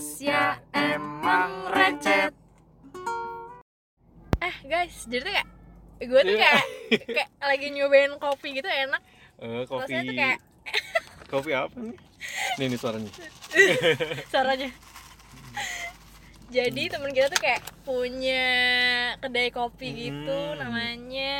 rahasia emang recet Eh guys, jadi tuh kayak gue tuh Iya. kayak kayak lagi nyobain kopi gitu enak. Eh, kopi Rasanya tuh kayak kopi apa nih nih nih suaranya suaranya. Jadi temen kita tuh kayak punya kedai kopi gitu Hmm. namanya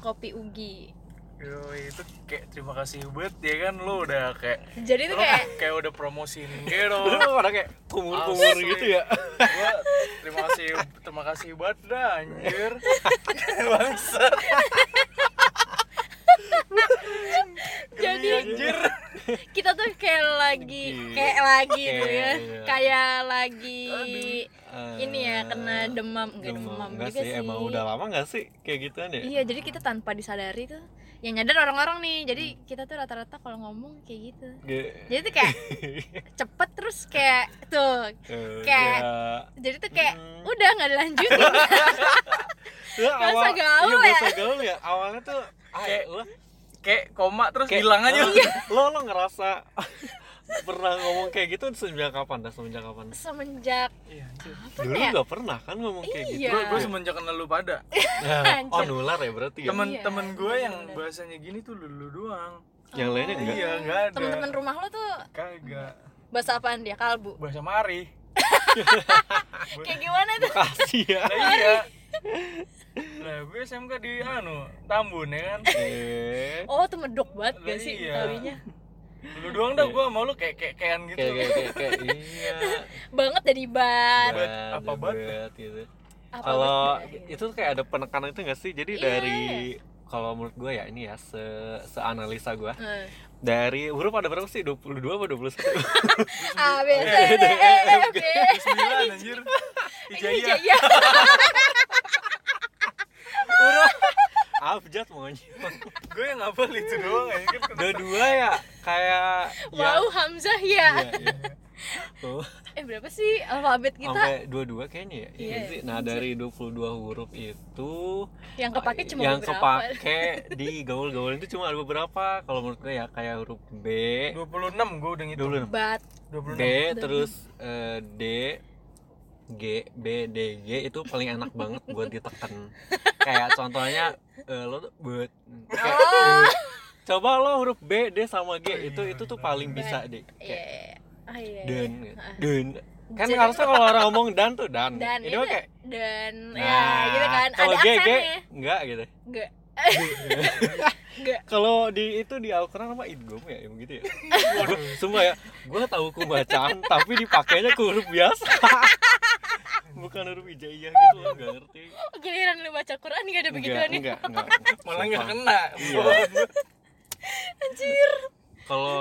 Kopi Ugi. Yo itu kayak terima kasih buat ya kan lo udah kayak Jadi tuh lo kayak kayak udah promosiin gitu. Lo pada kayak kumur-kumur Asli. gitu ya. Gua terima kasih terima kasih banget dah anjir. Bangsat. Jadi anjir. kita tuh kayak lagi kayak lagi tuh ya. Kayak, iya. Kayak lagi Eh, ini ya kena demam. Enggak demam, enggak juga sih emang udah lama enggak sih kayak gituan ya? Iya, jadi kita tanpa disadari tuh yang nyadar orang-orang nih. Jadi Hmm. kita tuh rata-rata kalau ngomong kayak gitu. Ge- Jadi tuh kayak cepet terus kayak tuh. eh, Kayak- ya. Jadi tuh kayak Hmm. udah nggak dilanjutin. Ya, Nggak usah gaul iya, ya. gaul ya awalnya tuh Kayak- lo kayak koma terus kayak- hilang aja Iya. lo lo ngerasa pernah ngomong kayak gitu semenjak kapan? Dah semenjak kapan? Semenjak iya apa dulu ya? pernah kan ngomong kayak gitu. Iya. Gue semenjak kenal lu pada. Ya, oh nular ya berarti ya? Temen-temen Iya, gue yang bahasanya gini tuh lu, lu doang. Yang lainnya enggak iya enggak ada. Temen-temen rumah lo tuh kagak. bahasa apaan dia? Kalbu. bahasa mari. Kayak gimana tuh? kasih ya? Nah, iya. Nah gue SMK di anu Tambun ya kan? Eh. Oh, tuh medok banget gak sih iya. Betawinya? Lu doang dah gue mau lu kayak kayak kayak gitu. Kayak kayak kayak, iya. Banget. Bat, Bat, apa bat gitu. Kalau itu kayak ada penekanan itu nggak sih? Jadi Iya. dari kalau menurut gue ya ini ya se seanalisa gue Eh. dari huruf ada berapa sih? 22 apa 21 A B C D E F G. Sembilan anjir. Ijaya. Iya. huruf abjad maunya gue yang ngapal itu doang aja kan dua dua ya kayak Wow, Hamzah ya. iya, iya. Tuh, Eh berapa sih alfabet kita sampai dua-dua kayaknya ya. Iya Iya, sih. Nah, dari 22 huruf itu yang kepake cuma yang beberapa. kepake di gaul-gaul itu cuma ada beberapa. Kalau menurut gue ya kayak huruf B, 26 gue udah ngitung dulu Bat. 26 B terus eh, D G B D G itu paling enak banget buat ditekan. kayak contohnya eh, lo tuh buat kayak, Oh. coba lo huruf B D sama G itu itu tuh paling bisa deh. Iya. Kayak iya. Ah, iya. dan Ah. dan kan Jadi- harusnya kalau orang ngomong dan tuh dan, Dan ini itu mah kayak dan nah, ya gitu kan. kalau Ada G G aksennya. enggak gitu Enggak. Enggak. kalau di itu di Al-Quran apa idgham ya yang begitu ya waduh semua ya gue tahu ku bacaan tapi dipakainya ke huruf biasa bukan huruf hijaiyah gitu loh nggak ngerti Giliran lu baca Quran enggak ada begituan ya. enggak enggak malah nggak kena Iya. Anjir. kalau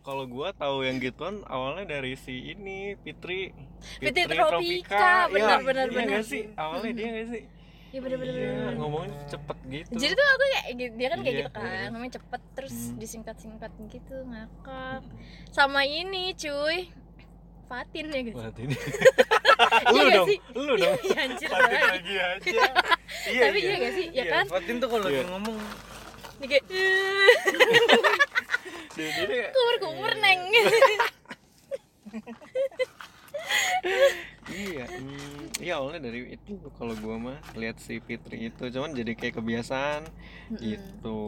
kalau gue tahu yang gituan awalnya dari si ini Fitri Fitri Tropika, benar, Iya, benar, iya benar. nggak sih awalnya dia nggak sih Iya bener bener. Iya, ngomongnya cepet gitu Jadi tuh aku kayak gitu- dia kan kayak Iya, gitu kan, iya. ngomongnya cepet terus Hmm. disingkat-singkat gitu ngakak. Sama ini cuy. Fatin ya guys. Ini Iya lu nggak dong sih? lu dong Iya anjir Fatin lagi aja iya Tapi iya gak sih? Ya kan? Fatin tuh kalau Iya. lagi ngomong Dia kayak kayak kumur-kumur neng. iya hmm, iya awalnya dari itu kalau gua mah lihat si Fitri itu cuman jadi kayak kebiasaan gitu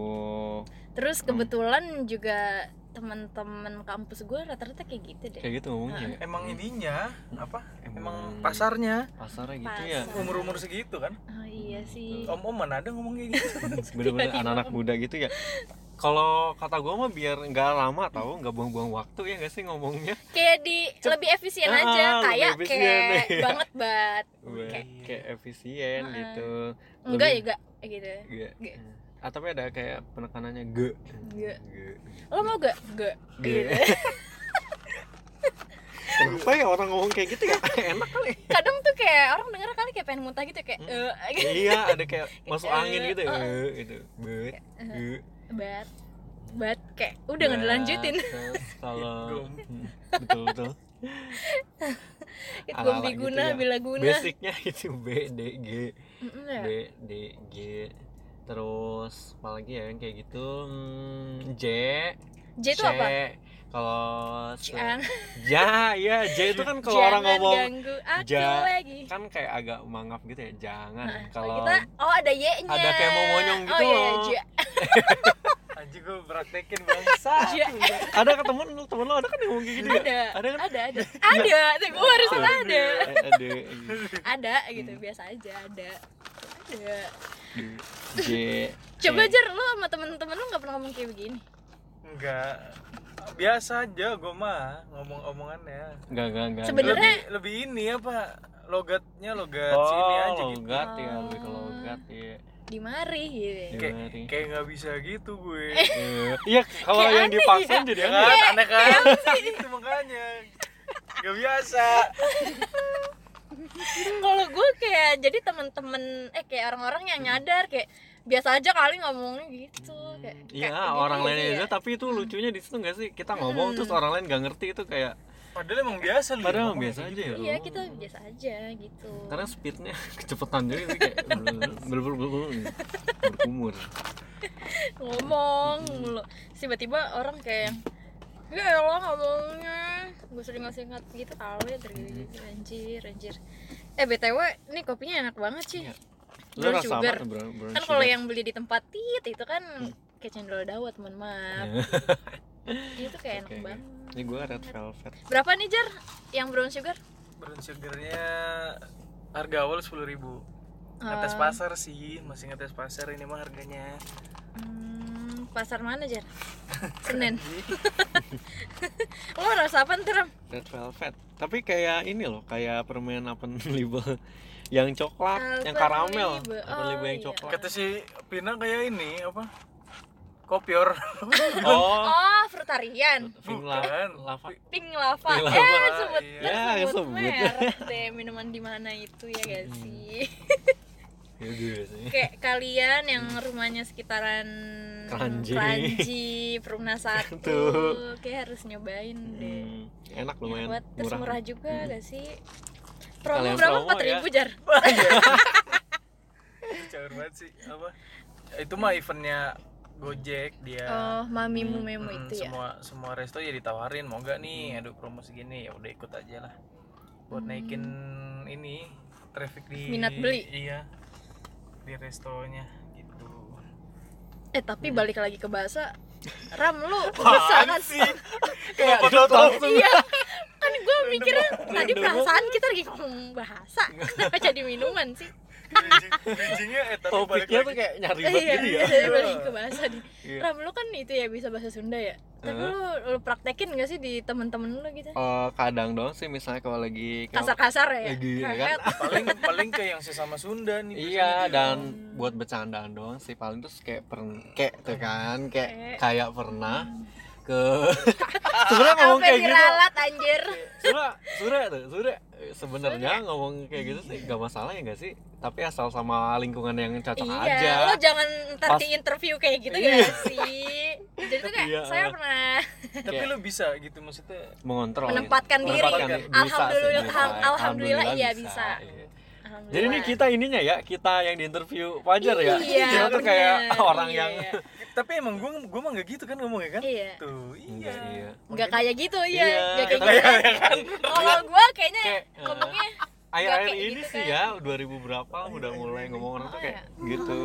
Terus kebetulan juga teman-teman kampus gue rata-rata kayak gitu deh. kayak gitu ngomongnya ya. emang ininya apa Emang- emang pasarnya pasarnya gitu ya Pasar. umur umur segitu kan Oh iya sih. om om mana ada ngomong kayak gitu bener-bener anak-anak muda gitu ya kalau kata gua mah biar nggak lama tahu nggak buang-buang waktu ya nggak sih ngomongnya Kayak di lebih efisien Ah, aja, kayak efisien, kayak iya. banget banget. Buat Kayak kayak efisien Ah, gitu enggak ya Lebih- enggak gitu. Gak. Gak. Ah, tapi ada kayak penekanannya ge. Ge. Ge. Lo mau gak? Gak. Ge. Gitu. Kenapa ya orang ngomong kayak gitu ya? Enak kali. Kadang tuh kayak orang denger kali kayak pengen muntah gitu kayak Hmm. gitu. iya, ada kayak masuk angin gitu. eh. Eh, gitu. Bet. Ge. Bat. Bat kayak udah nggak dilanjutin. Kalau. Hmm, betul betul. Itu gombi gitu guna ya. bila guna. Basicnya itu B D G ya. B D G terus apalagi ya yang kayak gitu hmm, J J itu apa? kalau ja ya ja itu kan kalau orang ngomong ganggu aku ja, lagi. kan kayak agak mangap gitu ya jangan Nah, kalau kita oh ada y-nya. ada kayak mau monyong gitu oh, iya, loh. ja. Anjing gue praktekin bangsa. Ja. ada ke temen lu temen lu ada kan yang ngomong kayak gitu ya ada ada kan ada ada ada gue harus ada Eh, ada ada gitu biasa aja ada ada J coba J. jar lu sama temen-temen lu nggak pernah ngomong kayak begini Enggak. Biasa aja gue mah ngomong omongannya. enggak enggak enggak Sebenarnya- Lebih, lebih ini apa? Logatnya logat oh sini aja gitu. logat ya Oh. lebih ke logat ya di mari gitu Kayak kayak nggak bisa gitu gue. Iya. iya kalau yang aneh dipaksain ya. jadi aneh kan, aneh kan? Itu makanya. Gak biasa. kalau gue kayak jadi temen-temen eh kayak orang-orang yang nyadar kayak biasa aja kali ngomongnya gitu kayak Iya, orang aja lain ya. aja, tapi itu lucunya di situ nggak sih? Kita ngomong terus orang lain nggak ngerti itu kayak Padahal emang biasa lu. padahal ngomong biasa aja ya. iya lu. kita biasa aja gitu Karena speednya kecepatan jadi sih kayak ber ber ber berkumur. ngomong mulu tiba-tiba orang kayak ya Allah ngomongnya gue sering ngasih ingat gitu kali dari gitu anjir anjir eh btw ini kopinya enak banget sih Iya. Lu rasa sugar. apa kan kalau yang beli di tempat tit itu kan kayak cendol dawet mohon maaf itu kayak enak Oke, oke. banget Ini gue red velvet. berapa nih jar yang brown sugar Brown sugarnya harga awal sepuluh ribu. Ngetes Ah. pasar sih, masih ngetes pasar ini mah harganya. Hmm, pasar mana jar Senen lo rasa apa ntar? Red velvet. Tapi kayak ini loh, kayak permen apa label yang coklat, yang karamel, apa label yang Oh, iya. coklat. Kata si Pina kayak ini apa? Kopior. Oh, oh frutarian Bukan. lava. pink lava Pink eh lava, sebut iya. Ya, sebut sebut. merek deh minuman di mana itu ya gak Hmm. sih Ya sih. kayak kalian yang rumahnya sekitaran Kranji. Kranji, Perumna satu. Kayak harus nyobain deh. Hmm, enak lumayan buat terus murah. murah juga Hmm. gak sih? Promo Kalian berapa? promo empat ribu jar? Caur banget sih apa? Itu mah eventnya Gojek dia. oh mamimu memo Mm, itu ya? semua semua resto ya ditawarin mau nggak nih aduh promo segini ya udah ikut aja lah. Buat naikin ini traffic di Minat beli. iya di restonya eh tapi balik lagi ke bahasa Ram lu kan sih? Kayak langsung? Iya. Kan gue mikirnya tadi perasaan kita lagi ngomong bahasa. Kenapa jadi minuman sih bridgingnya eh tapi balik Topiknya tuh kayak nyari iya banget gitu ya. jadi balik ke bahasa nih Iya. Ram lu kan itu ya bisa bahasa Sunda ya tapi Heeh. lu, lu praktekin gak sih di temen-temen lu gitu Eh, kadang doang sih misalnya kalau lagi kayak- kasar-kasar ya Lagi, ya kan? Paling paling ke yang sesama Sunda nih Iya biasanya. dan buat bercandaan doang sih paling terus kayak per kayak tuh kan kayak kayak pernah ke sebenarnya ngomong kayak gitu diralat anjir Surya tuh Surya eh, sebenarnya ngomong kayak gitu sih gak masalah ya gak sih tapi asal sama lingkungan yang cocok iya aja lo jangan ntar Pas- di interview kayak gitu Iya. ya sih jadi tuh kayak Iya. saya pernah tapi lu bisa gitu maksudnya mengontrol Menempatkan gitu. diri. Menempatkan. Bisa Alhamdulillah- bisa. al- alhamdulillah iya bisa. iya. Alhamdulillah. Jadi ini kita ininya ya, kita yang di interview Fajar ya. Iya, Kita tuh kayak orang Iya, yang iya. tapi emang gua gua mah nggak gitu kan ngomongnya kan Iya. tuh iya Enggak, iya. nggak kayak gitu ya Iya, nggak kayak kayak- gitu kan kalau gue kayaknya Kayak, eh, ngomongnya Akhir-akhir ini gitu sih kan. ya, 2000 berapa udah mulai ngomong orang tuh Oh, kayak gitu.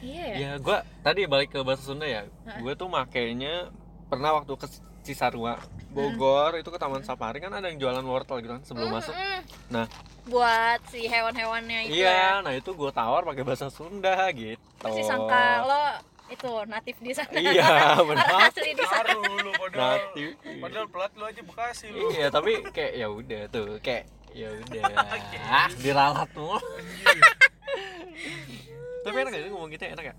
iya ya Ya, gua tadi balik ke bahasa Sunda ya. Gue tuh makainya pernah waktu ke Cisarua, Bogor itu ke Taman Safari kan ada yang jualan wortel gitu kan sebelum masuk. Mm-mm. Nah, buat si hewan-hewannya itu iya, ya nah itu gue tawar pakai bahasa Sunda gitu. pasti sangka lo itu natif di sana Iya, benar. asli di sana Baru lu padahal Natif. padahal pelat lu aja Bekasi lu Iya, tapi kayak ya udah tuh, kayak ya udah. Ah, diralat mulu. tapi enak gak sih ngomong gitu enak ya?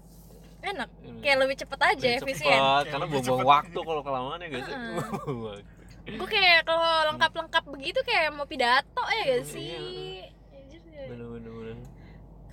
Enak. Kayak lebih cepet aja efisien. Cepat, karena buang-buang waktu kalau kelamaan ya waktu. gue kayak kalau lengkap-lengkap begitu kayak mau pidato ya gak sih? Iya. Anjir, ya. Bener-bener. bener.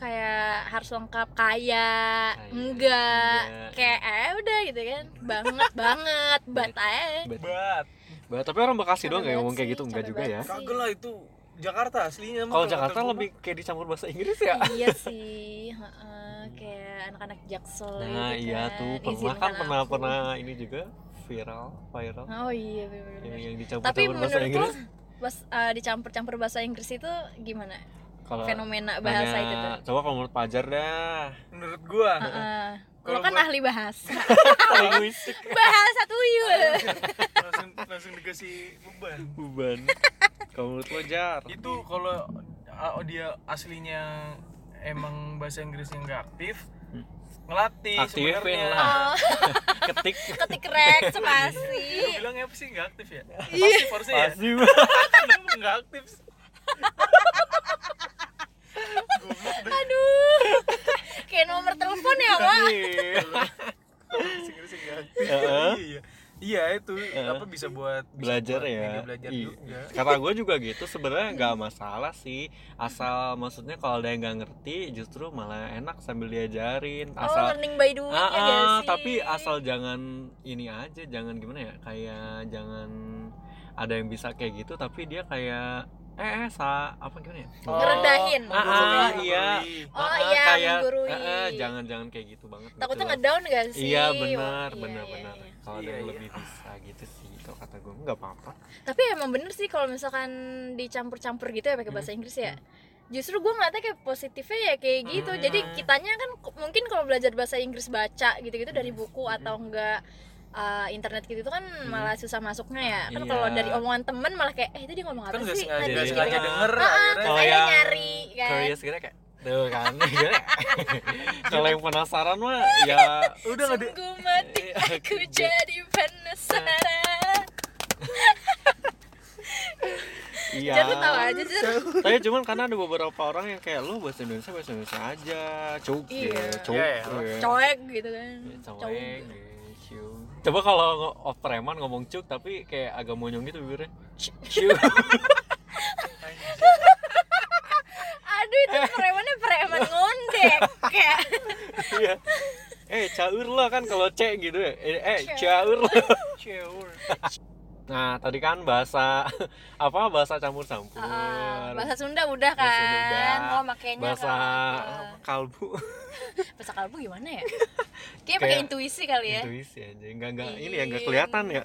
kayak harus lengkap kaya, Kaya, enggak. enggak. kayak eh udah gitu kan. Banget banget. Bat aja. Bat. Bah, tapi orang Bekasi doang kayak ngomong kayak gitu enggak juga ya? kagak lah itu Jakarta aslinya mah Kalau Jakarta lebih kayak dicampur bahasa Inggris ya? iya sih heeh, kayak anak-anak jaksel Nah gitu iya kan. tuh pernah Izinkan kan pernah aku. pernah ini juga viral viral oh iya bener yang, bener yang dicampur tapi campur bahasa menurut lo Inggris bas, uh, dicampur-campur bahasa Inggris itu gimana kalau fenomena bahasa nanya- itu tuh. Coba kalau menurut Pajar dah. Menurut gua. Heeh. lo Kalau kan buat- ahli bahasa. Linguistik bahasa tuyul. Langsung langsung dikasih beban. Beban. Kalau menurut lo Jar? Itu kalau ah, dia aslinya emang bahasa Inggrisnya nggak aktif Hmm. ngelatih Aktifin sebenarnya. lah. oh, ketik. Ketik rek Lu spasi bilang apa sih nggak aktif ya? Iya. pasif harusnya ya? Pasti nggak aktif aduh kayak nomor telepon ya Heeh. iya iya itu apa bisa buat bisa belajar buat ya. belajar Iya. juga. Kata gue juga gitu sebenarnya nggak masalah sih. Asal maksudnya kalau ada yang nggak ngerti justru malah enak sambil diajarin. Oh asal learning by doing Ah, ya ah, sih? tapi asal jangan ini aja jangan gimana ya kayak jangan ada yang bisa kayak gitu tapi dia kayak eh, eh sa apa gimana ya Oh, Ngerendahin. Ah, ah, iya. Oh, Ah, ah, iya, kayak menggurui. eh, eh, jangan jangan kayak gitu banget takutnya gitu ngedown gak sih iya benar iya, benar iya, benar iya. kalau ada Iya, yang iya. lebih bisa gitu sih kalau kata gue nggak apa-apa tapi emang bener sih kalau misalkan dicampur-campur gitu ya pakai bahasa Inggris ya justru gue ngeliatnya kayak positifnya ya kayak gitu Hmm. jadi kitanya kan mungkin kalau belajar bahasa Inggris baca gitu-gitu dari buku atau enggak uh, internet gitu itu kan malah susah masuknya ya kan Iya. kalau dari omongan temen malah kayak eh itu dia ngomong apa kan sih sengaja tadi nggak Iya. sengaja gitu. denger Ah, ah, akhirnya Kalau yang nyari kan curious gitu kayak tuh kan kalau yang penasaran mah ya udah nggak di Sungguh mati aku jadi penasaran iya lu tahu aja Jar tapi cuman karena ada beberapa orang yang kayak lu bahasa Indonesia bahasa Indonesia aja cuk Iya. ya, cuk Iya, iya. ya. coek gitu kan Ya, coek ya, cium. Coba kalau oh, preman ngomong cuk tapi kayak agak monyong gitu bibirnya. Cuk. Aduh itu premannya preman ngondek kayak. Iya. Eh caur lah kan kalau c gitu ya. Eh, eh caur. lah. Cewek Ah, nah tadi kan bahasa apa bahasa campur-campur. Ah, bahasa Sunda udah kan? Bahasa Sunda. Udah. oh makainya bahasa kan. kalbu. Bahasa kalbu gimana ya? Kayak pakai intuisi kali ya. intuisi aja enggak enggak ini ya enggak kelihatan ya.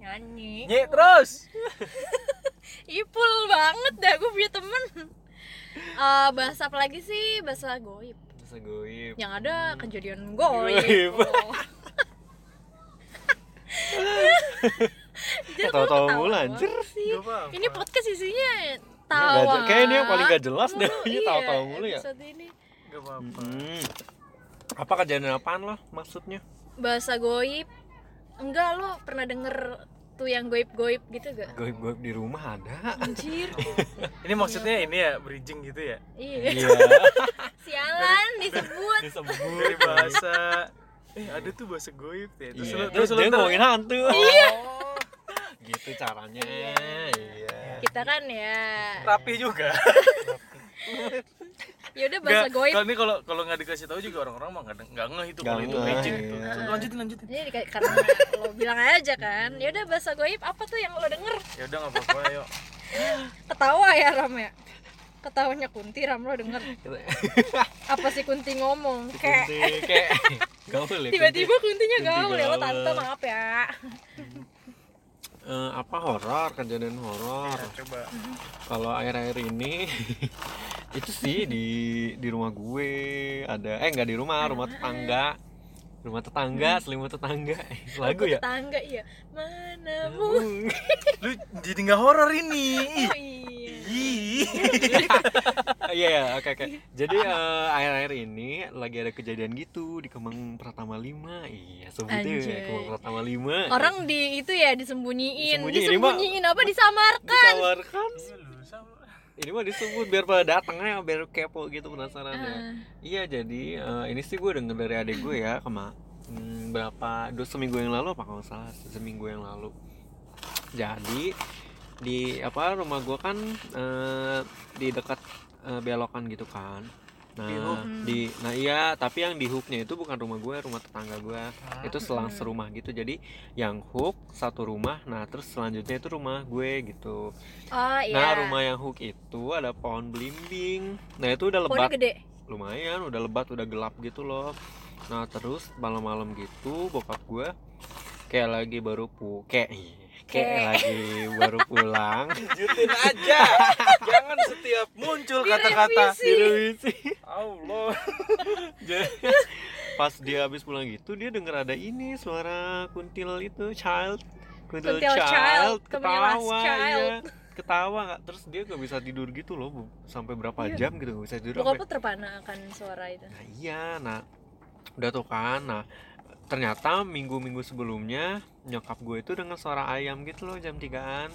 Nyanyi. Nye terus. Ipul banget dah gue punya temen. Eh, bahasa apa lagi sih? Bahasa goib. Bahasa goib. Yang ada kejadian goib. Goib. Oh. Jadi Tahu-tahu mulu, anjir. sih? Ini podcast isinya tawa. je- kayak ini yang paling gak jelas deh ini iya, tahu-tahu mulu ya ini. gak apa-apa Hmm. apa kejadian apaan loh maksudnya Bahasa goib. Enggak lo pernah denger tuh yang goib-goib gitu gak? goib-goib di rumah ada Anjir. ini maksudnya ini ya bridging gitu ya iya. iya Sialan disebut. disebut dari bahasa eh ada tuh bahasa goib ya terus Iya. lu terus lu dia ngomongin hantu iya gitu caranya iya Kita kan ya. rapi juga Ya udah bahasa Nggak, goib. kalau ini kalau kalau nggak dikasih tahu juga orang-orang mah nggak nggak ngeh itu kalau itu ngeh, bridging itu iya. lanjutin lanjutin Jadi dika- karena lo bilang aja kan. Ya udah bahasa goib apa tuh yang lo denger? ya udah nggak apa-apa yuk Ketawa ya Ram ya. Ketawanya Kunti Ram lo denger. Apa sih Kunti ngomong? Kayak Kunti kayak gaul ya tiba-tiba kuntinya Kunti gaul ya lo tante maaf ya. Eh, apa horor? Kejadian horor. Ya, coba. Kalau akhir-akhir ini itu sih di di rumah gue ada eh nggak di rumah rumah tetangga. Rumah tetangga selimut tetangga. Lagu ya? tetangga iya. Hmm. lu jadi nggak horor ini. Oh iya. Iya ya, oke oke. Jadi eh, akhir-akhir ini lagi ada kejadian gitu di Kemang Pratama 5. Iya, sebutnya ya. Kemang Pratama 5. orang di itu ya disembunyiin Disembunyiin, apa disamarkan. Iya, sama Ini mah disebut biar pada datangnya biar kepo gitu penasaran ya. Ah, Iya, jadi eh, ini sih gue denger dari adik gue ya, kema hmm, berapa dua seminggu yang lalu apa kalau salah seminggu yang lalu. Jadi di apa rumah gue kan eh, di dekat eh, belokan gitu kan. Nah, Di hook. di nah iya, tapi yang di hooknya itu bukan rumah gue, rumah tetangga gue. Itu selang serumah gitu. Jadi yang hook satu rumah, nah terus selanjutnya itu rumah gue gitu. oh iya Nah, rumah yang hook itu ada pohon belimbing. Nah, itu udah Pohonnya lebat gede lumayan udah lebat udah gelap gitu loh nah terus malam-malam gitu bokap gue kayak lagi baru pu Kayak. lagi baru pulang. Lanjutin aja. Jangan setiap muncul kata-kata. Direvisi. Allah. Pas dia habis pulang gitu dia denger ada ini suara kuntil itu child. Kuntil, Kuntil child, Kemilas ketawa child. iya ketawa nggak? Terus dia gak bisa tidur gitu loh Bu. sampai berapa Iya. jam gitu gak bisa tidur bokap lu terpana akan suara itu. Nah iya nah. Udah tuh kan nah. Ternyata minggu-minggu sebelumnya nyokap gue itu denger suara ayam gitu loh jam 3an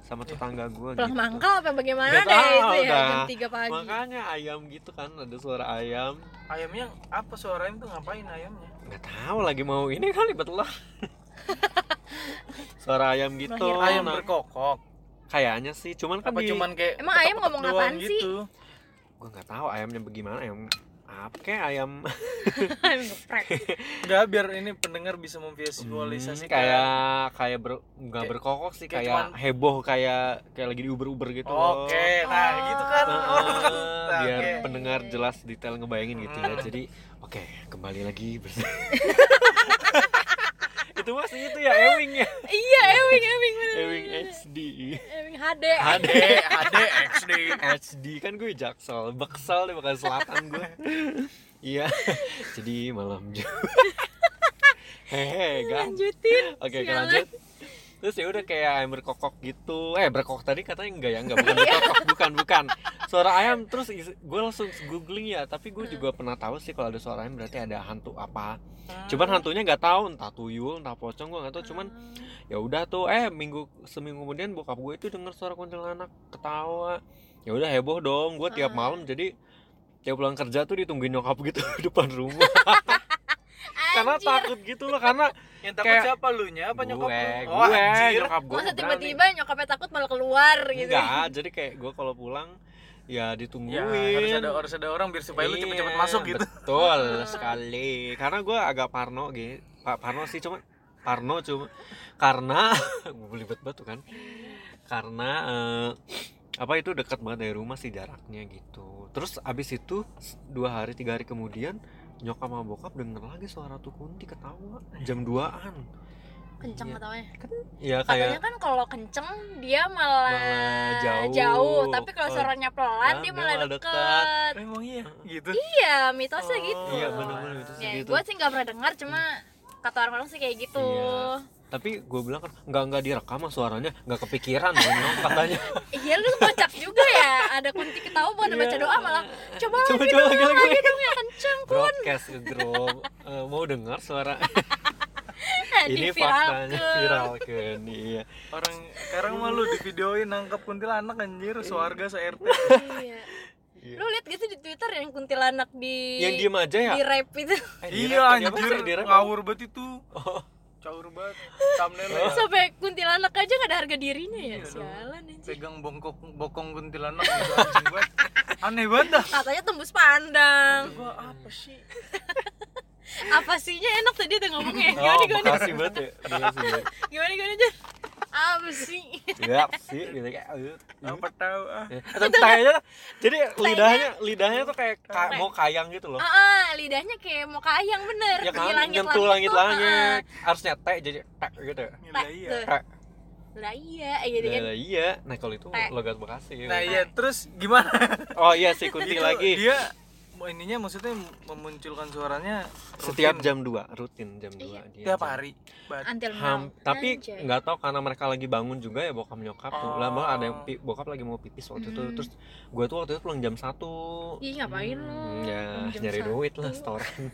sama Ya. tetangga gue pulang gitu. mangkal apa bagaimana Nggak deh tahu itu ya dah. jam 3 pagi makanya ayam gitu kan ada suara ayam ayamnya apa suaranya tuh ngapain ayamnya nggak tahu lagi mau ini kali betul suara ayam gitu ayam nah, berkokok kayaknya sih cuman kan apa di, cuman kayak Emang ayam ngomong apaan sih? gitu gue nggak tahu ayamnya bagaimana ayam apa kayak ayam Enggak biar ini pendengar bisa memvisualisasikan Hmm, kayak kayak ber, nggak Kayak- berkokok sih kayak kayak, cuman- heboh kayak kayak lagi diuber-uber gitu loh. Oke, nah Oh. gitu kan. Nah, Nah, biar pendengar jelas detail ngebayangin gitu ya. Hmm. Jadi oke kembali lagi bersama. itu masih itu ya Ewing ya. Iya ewing ewing bener Ewing HD ewing HD HD HD XD. HD kan gue jaksel baksal di Bekasi Selatan gue. Iya. Jadi malam Jumat hehe gan lanjutin Oke, lanjut. Terus ya udah kayak ayam berkokok gitu. Eh, berkokok tadi katanya enggak ya? Enggak, bukan berkokok, bukan, bukan. Suara ayam terus gue langsung googling ya, tapi gue juga pernah tahu sih kalau ada suara ayam berarti ada hantu apa. Cuman hantunya nggak tahu, entah tuyul, entah pocong gue nggak tahu. Cuman ya udah tuh, eh minggu seminggu kemudian bokap gue itu denger suara kuntilanak ketawa. Ya udah heboh dong, gue tiap Ah. malam jadi tiap pulang kerja tuh ditungguin nyokap gitu di depan rumah. Karena takut gitu loh, karena Yang takut Kayak- siapa lu nya apa nyokap gue, lu? gue, Oh, anjir. nyokap gue masa tiba-tiba nyokapnya takut malah keluar gitu Enggak, jadi kayak gue kalau pulang ya ditungguin. Ya, harus ada harus ada orang biar supaya lu cepet-cepet Iya, masuk gitu. Betul sekali. Karena gue agak parno gitu. Pak Parno sih cuma Parno cuma karena gue belibet batu kan. Karena eh, apa itu dekat banget dari rumah sih jaraknya gitu. Terus abis itu dua hari tiga hari kemudian nyokap sama bokap denger lagi suara tuh kunti ketawa jam 2an kenceng Iya. ketawanya ya katanya kayak kan kalau kenceng dia malah, Malah jauh. tapi kalau Oh, suaranya pelan nah, dia malah malah deket, Emang iya gitu. iya mitosnya Oh. gitu iya bener-bener itu sih ya gitu gue sih nggak pernah dengar cuma kata orang-orang sih kayak gitu Iya. Tapi gue bilang kan nggak nggak direkam suaranya nggak kepikiran dong katanya iya lu kocak juga ya ada kunti ketawa bukan baca Iya. doa malah coba coba lagi coba dong lagi lagi, lagi. dong yang kenceng kun broadcast ke grup Eh, mau dengar suara ini Diviralkan. faktanya viral kan iya Orang sekarang mah lu di videoin nangkap kuntilanak anjir sewarga se RT. iya Iya. lu lihat gitu di twitter yang kuntilanak di yang diem aja ya di rap itu Eh, di Iya rap, anjir, sih? Di rap. ngawur banget itu. Oh. Caur banget. Thumbnailnya ya. sampai kuntilanak aja nggak ada harga dirinya ya Iya dong. sialan anjir pegang bongkok bokong kuntilanak gitu anjing banget. Aneh banget dah. katanya tembus pandang Gua apa sih? apa sihnya enak tadi udah ngomongnya oh gimana gimana makasih banget ya banget. gimana gimana aja apa sih ya sih gitu kayak eh, Apa tahu ah. eh. Atau kayaknya jadi lidahnya lidahnya tuh kayak ka- mau kayang gitu loh ah ah, lidahnya kayak mau kayang bener ya kan langit nyentuh langit langit harusnya teh jadi tek gitu ya Tak, iya. Tek. lah iya gitu kan Nah, iya nah kalau itu Tek. logat bekasi Nah iya terus gimana? oh iya si kunti lagi Dia ininya maksudnya memunculkan suaranya setiap rutin, jam 2 rutin jam 2 Iya. dia tiap jam- hari. Until now Ham, tapi nggak tahu karena mereka lagi bangun juga ya bokap nyokap tuh lah malah ada yang Oh. pi- bokap lagi mau pipis waktu itu Hmm. terus gue tuh waktu itu pulang jam satu Ih ngapain lu? Hmm, ya Pulang jam nyari satu. duit lah setoran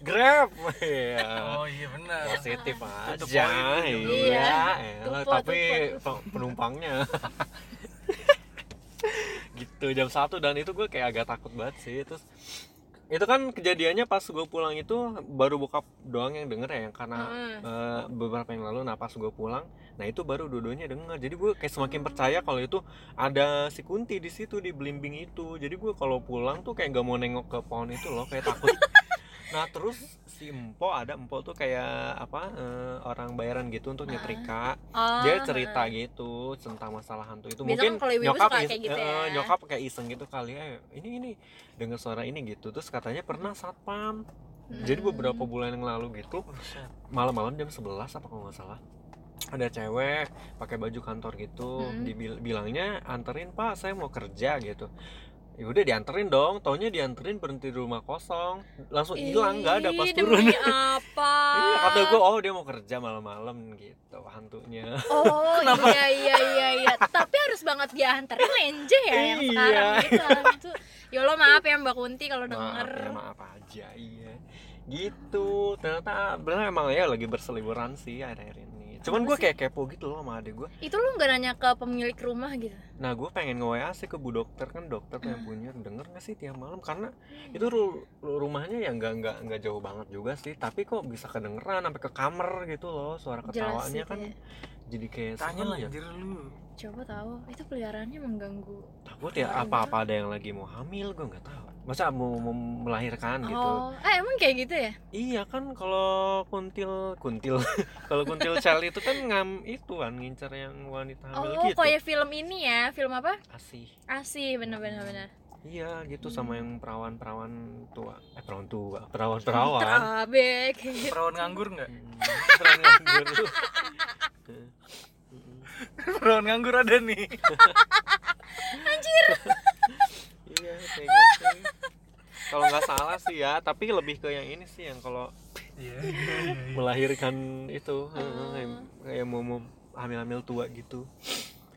grab ya Oh iya benar. positif aja tutup iya Iya. elah, tapi penumpangnya gitu jam satu. Dan itu gue kayak agak takut banget sih. Terus itu kan kejadiannya pas gue pulang itu baru bokap doang yang denger ya yang karena Heeh. eh, beberapa yang lalu. Nah pas gue pulang nah itu baru dua-duanya denger. Jadi gue kayak semakin percaya kalau itu ada si kunti di situ di belimbing itu. Jadi gue kalau pulang tuh kayak gak mau nengok ke pohon itu loh kayak takut nah terus si empo ada empo tuh kayak apa eh, orang bayaran gitu untuk nyetrika Oh, dia cerita gitu tentang masalah hantu itu. Biasa mungkin kan nyokap is- kayak gitu eh, ya. nyokap kayak iseng gitu kali ya. Ini ini dengar suara ini gitu. Terus katanya pernah satpam. Jadi Hmm. beberapa bulan yang lalu gitu malam-malam jam 11 apa kalau nggak salah ada cewek pakai baju kantor gitu. Hmm. dibil- bilangnya anterin pak saya mau kerja gitu ya udah dianterin dong taunya dianterin berhenti di rumah kosong langsung hilang nggak ada pas turun apa iya kata gue oh dia mau kerja malam-malam gitu hantunya Oh iya iya iya iya. Tapi harus banget diantarin lenje ya yang Iya. sekarang gitu. Itu. Ya Allah maaf ya Mbak Kunti kalau maaf denger. ya maaf aja iya gitu ternyata benar emang ya lagi berseliweran sih akhir-akhir ini cuman Apa gue kayak kepo gitu loh sama adek gue Itu lu nggak nanya ke pemilik rumah gitu? nah gue pengen nge WA sih ke bu dokter. Kan dokter tuh yang punya. Denger gak sih tiap malam? Karena itu ru- ru- rumahnya yang nggak nggak nggak jauh banget juga sih. Tapi kok bisa kedengeran sampai ke kamar gitu loh suara ketawanya gitu kan ya. jadi kayak tanya lah ya. anjir lu. Coba tahu itu peliharaannya mengganggu. takut ya Keluarin apa-apa ada yang lagi mau hamil gue nggak tahu masa mau, mau melahirkan gitu Oh, eh emang kayak gitu ya? Iya kan kalau kuntil kuntil kalau kuntil child itu kan ngam itu kan ngincer yang wanita hamil Oh, gitu. kayak film ini ya, film apa? Asih. Asih, bener-bener bener. Iya gitu Hmm. sama yang perawan-perawan tua. Eh perawan tua, perawan-perawan. Terabek. perawan nganggur nggak Hmm, perawan nganggur. Hmm, perawan nganggur ada nih Iya kayak gitu. Kalau nggak salah sih ya, tapi lebih ke yang ini sih yang kalau iya melahirkan itu Oh. kayak- mau, mau hamil-hamil tua gitu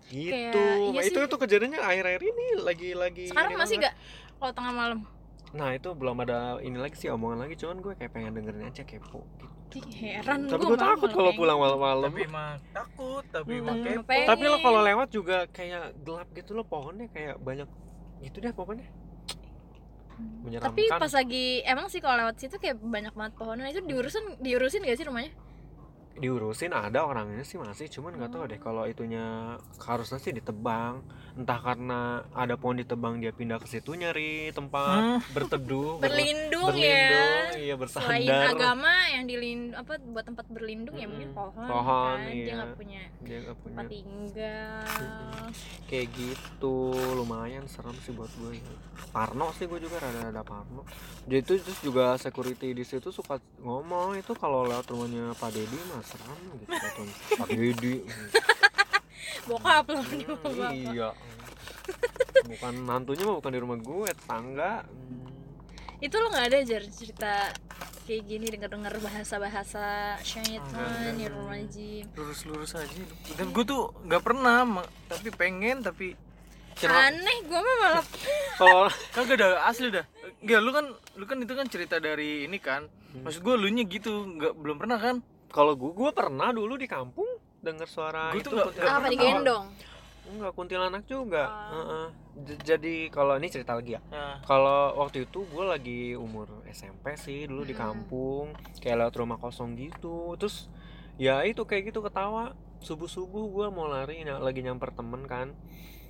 gitu Kayak- iya itu sih. itu kejadiannya akhir-akhir ini lagi lagi Sekarang masih nggak? Kalau tengah malam. nah itu belum ada ini lagi sih omongan lagi cuman gue kayak pengen dengerin aja kepo gitu. Heran tapi gua gue takut kalau pulang malam-malam tapi emang takut tapi Hmm, emang kepo tapi lo kalau lewat juga kayak gelap gitu loh pohonnya kayak banyak gitu deh pokoknya menyeramkan. Tapi pas lagi emang sih kalau lewat situ kayak banyak banget pohonan itu diurusin diurusin gak sih rumahnya? diurusin ada orangnya sih masih. Cuman nggak tahu deh kalau itunya harusnya sih ditebang entah karena ada pohon ditebang dia pindah ke situ nyari tempat Hmm. berteduh ber- Berlindung, berlindung iya ya. bersandar Selain agama yang dilin apa buat tempat berlindung ya mungkin Mm-mm. pohon, Pohon, kan. Dia iya. nggak punya dia nggak punya tempat tinggal. kayak gitu lumayan serem sih buat gue Parno sih gue juga rada-rada Parno jadi itu terus juga security di situ suka ngomong itu kalau lewat rumahnya Pak Dedi mah serem gitu Pak Dedi Bokap loh di rumah bapak. iya bukan nantunya mah bukan di rumah gue tetangga Hmm. Itu lo nggak ada jar cerita kayak gini dengar-dengar bahasa-bahasa Enggak, syaitan ya rumah Jim. lurus-lurus aja dan gue tuh nggak pernah tapi pengen tapi Kira- Aneh, gua mah malah kalau kagak ada asli dah Enggak, lu kan lu kan itu kan cerita dari ini kan Hmm. maksud gue lu nya gitu nggak belum pernah kan kalau gue gue pernah dulu di kampung dengar suara Gua itu tuh kuntilanak. apa digendong. enggak kuntilanak juga. Heeh. J- jadi kalau ini cerita lagi ya nah, kalau waktu itu gue lagi umur SMP sih dulu di Hmm. kampung kayak lewat rumah kosong gitu terus ya itu kayak gitu ketawa subuh subuh gue mau lari lagi nyamper temen kan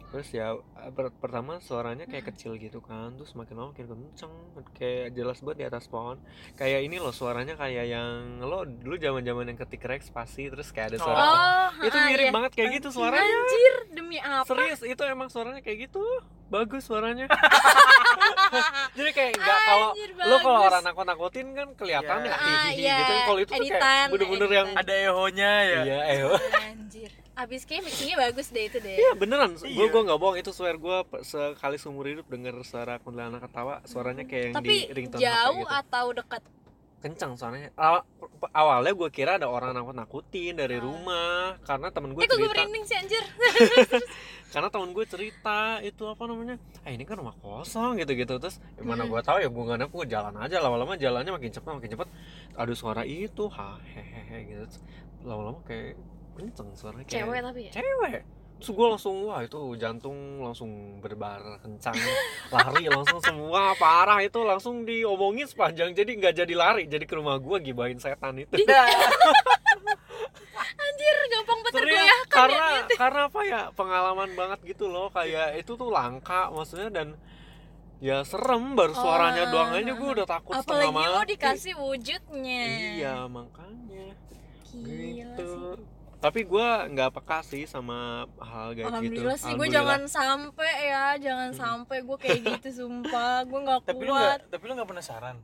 terus ya per- pertama suaranya kayak kecil gitu kan terus makin lama makin kenceng kayak jelas banget di atas pohon. Kayak ini loh suaranya kayak yang lo dulu zaman zaman yang ketik rek spasi terus kayak ada suara Oh, Oh, itu mirip iya. banget kayak gitu suaranya. Anjir, demi apa? serius itu emang suaranya kayak gitu. Bagus suaranya. Jadi kayak nggak kalau lo kalau orang nakut nakutin kan kelihatannya Iya. Ah, hihihi iya, gitu kalau itu tuh kayak bener-bener yang ada ehonya ya. Iya eh Anjir. Abis kayak mixingnya bagus deh itu deh. iya beneran gue Iya. gue nggak bohong itu swear gue sekali seumur hidup denger suara kuntilanak ketawa suaranya kayak yang Tapi di ringtone jauh gitu atau dekat? kencang suaranya Awal- awalnya gue kira ada orang nakut nakutin dari Ah. rumah karena temen gue Eh kok gue cerita merinding sih anjir? karena temen gue cerita itu apa namanya eh ini kan rumah kosong gitu gitu terus ya mana Hmm. gue tahu ya gue gue jalan aja lama-lama jalannya makin cepet makin cepet ada suara itu ha hehehe gitu Terus lama-lama kayak kenceng suaranya kayak Cewek tapi ya. cewek. Terus gue langsung wah itu jantung langsung berdebar kencang. Lari langsung semua parah. Itu langsung diomongin sepanjang. Jadi nggak jadi lari. Jadi ke rumah gue gibahin setan itu. Anjir, gampang banget Serius, tergoyahkan karena ya. karena apa ya? Pengalaman banget gitu loh. Kayak itu tuh langka maksudnya. Dan ya serem baru suaranya Oh, doang aja. Gue udah takut apalagi setengah lo mati. dikasih wujudnya. Iya makanya. Gila gitu. sih tapi gue nggak peka sih sama hal kayak gitu. Alhamdulillah sih gue jangan sampai ya jangan sampai gue kayak gitu sumpah. Gue nggak tapi lu kuat. tapi lu nggak penasaran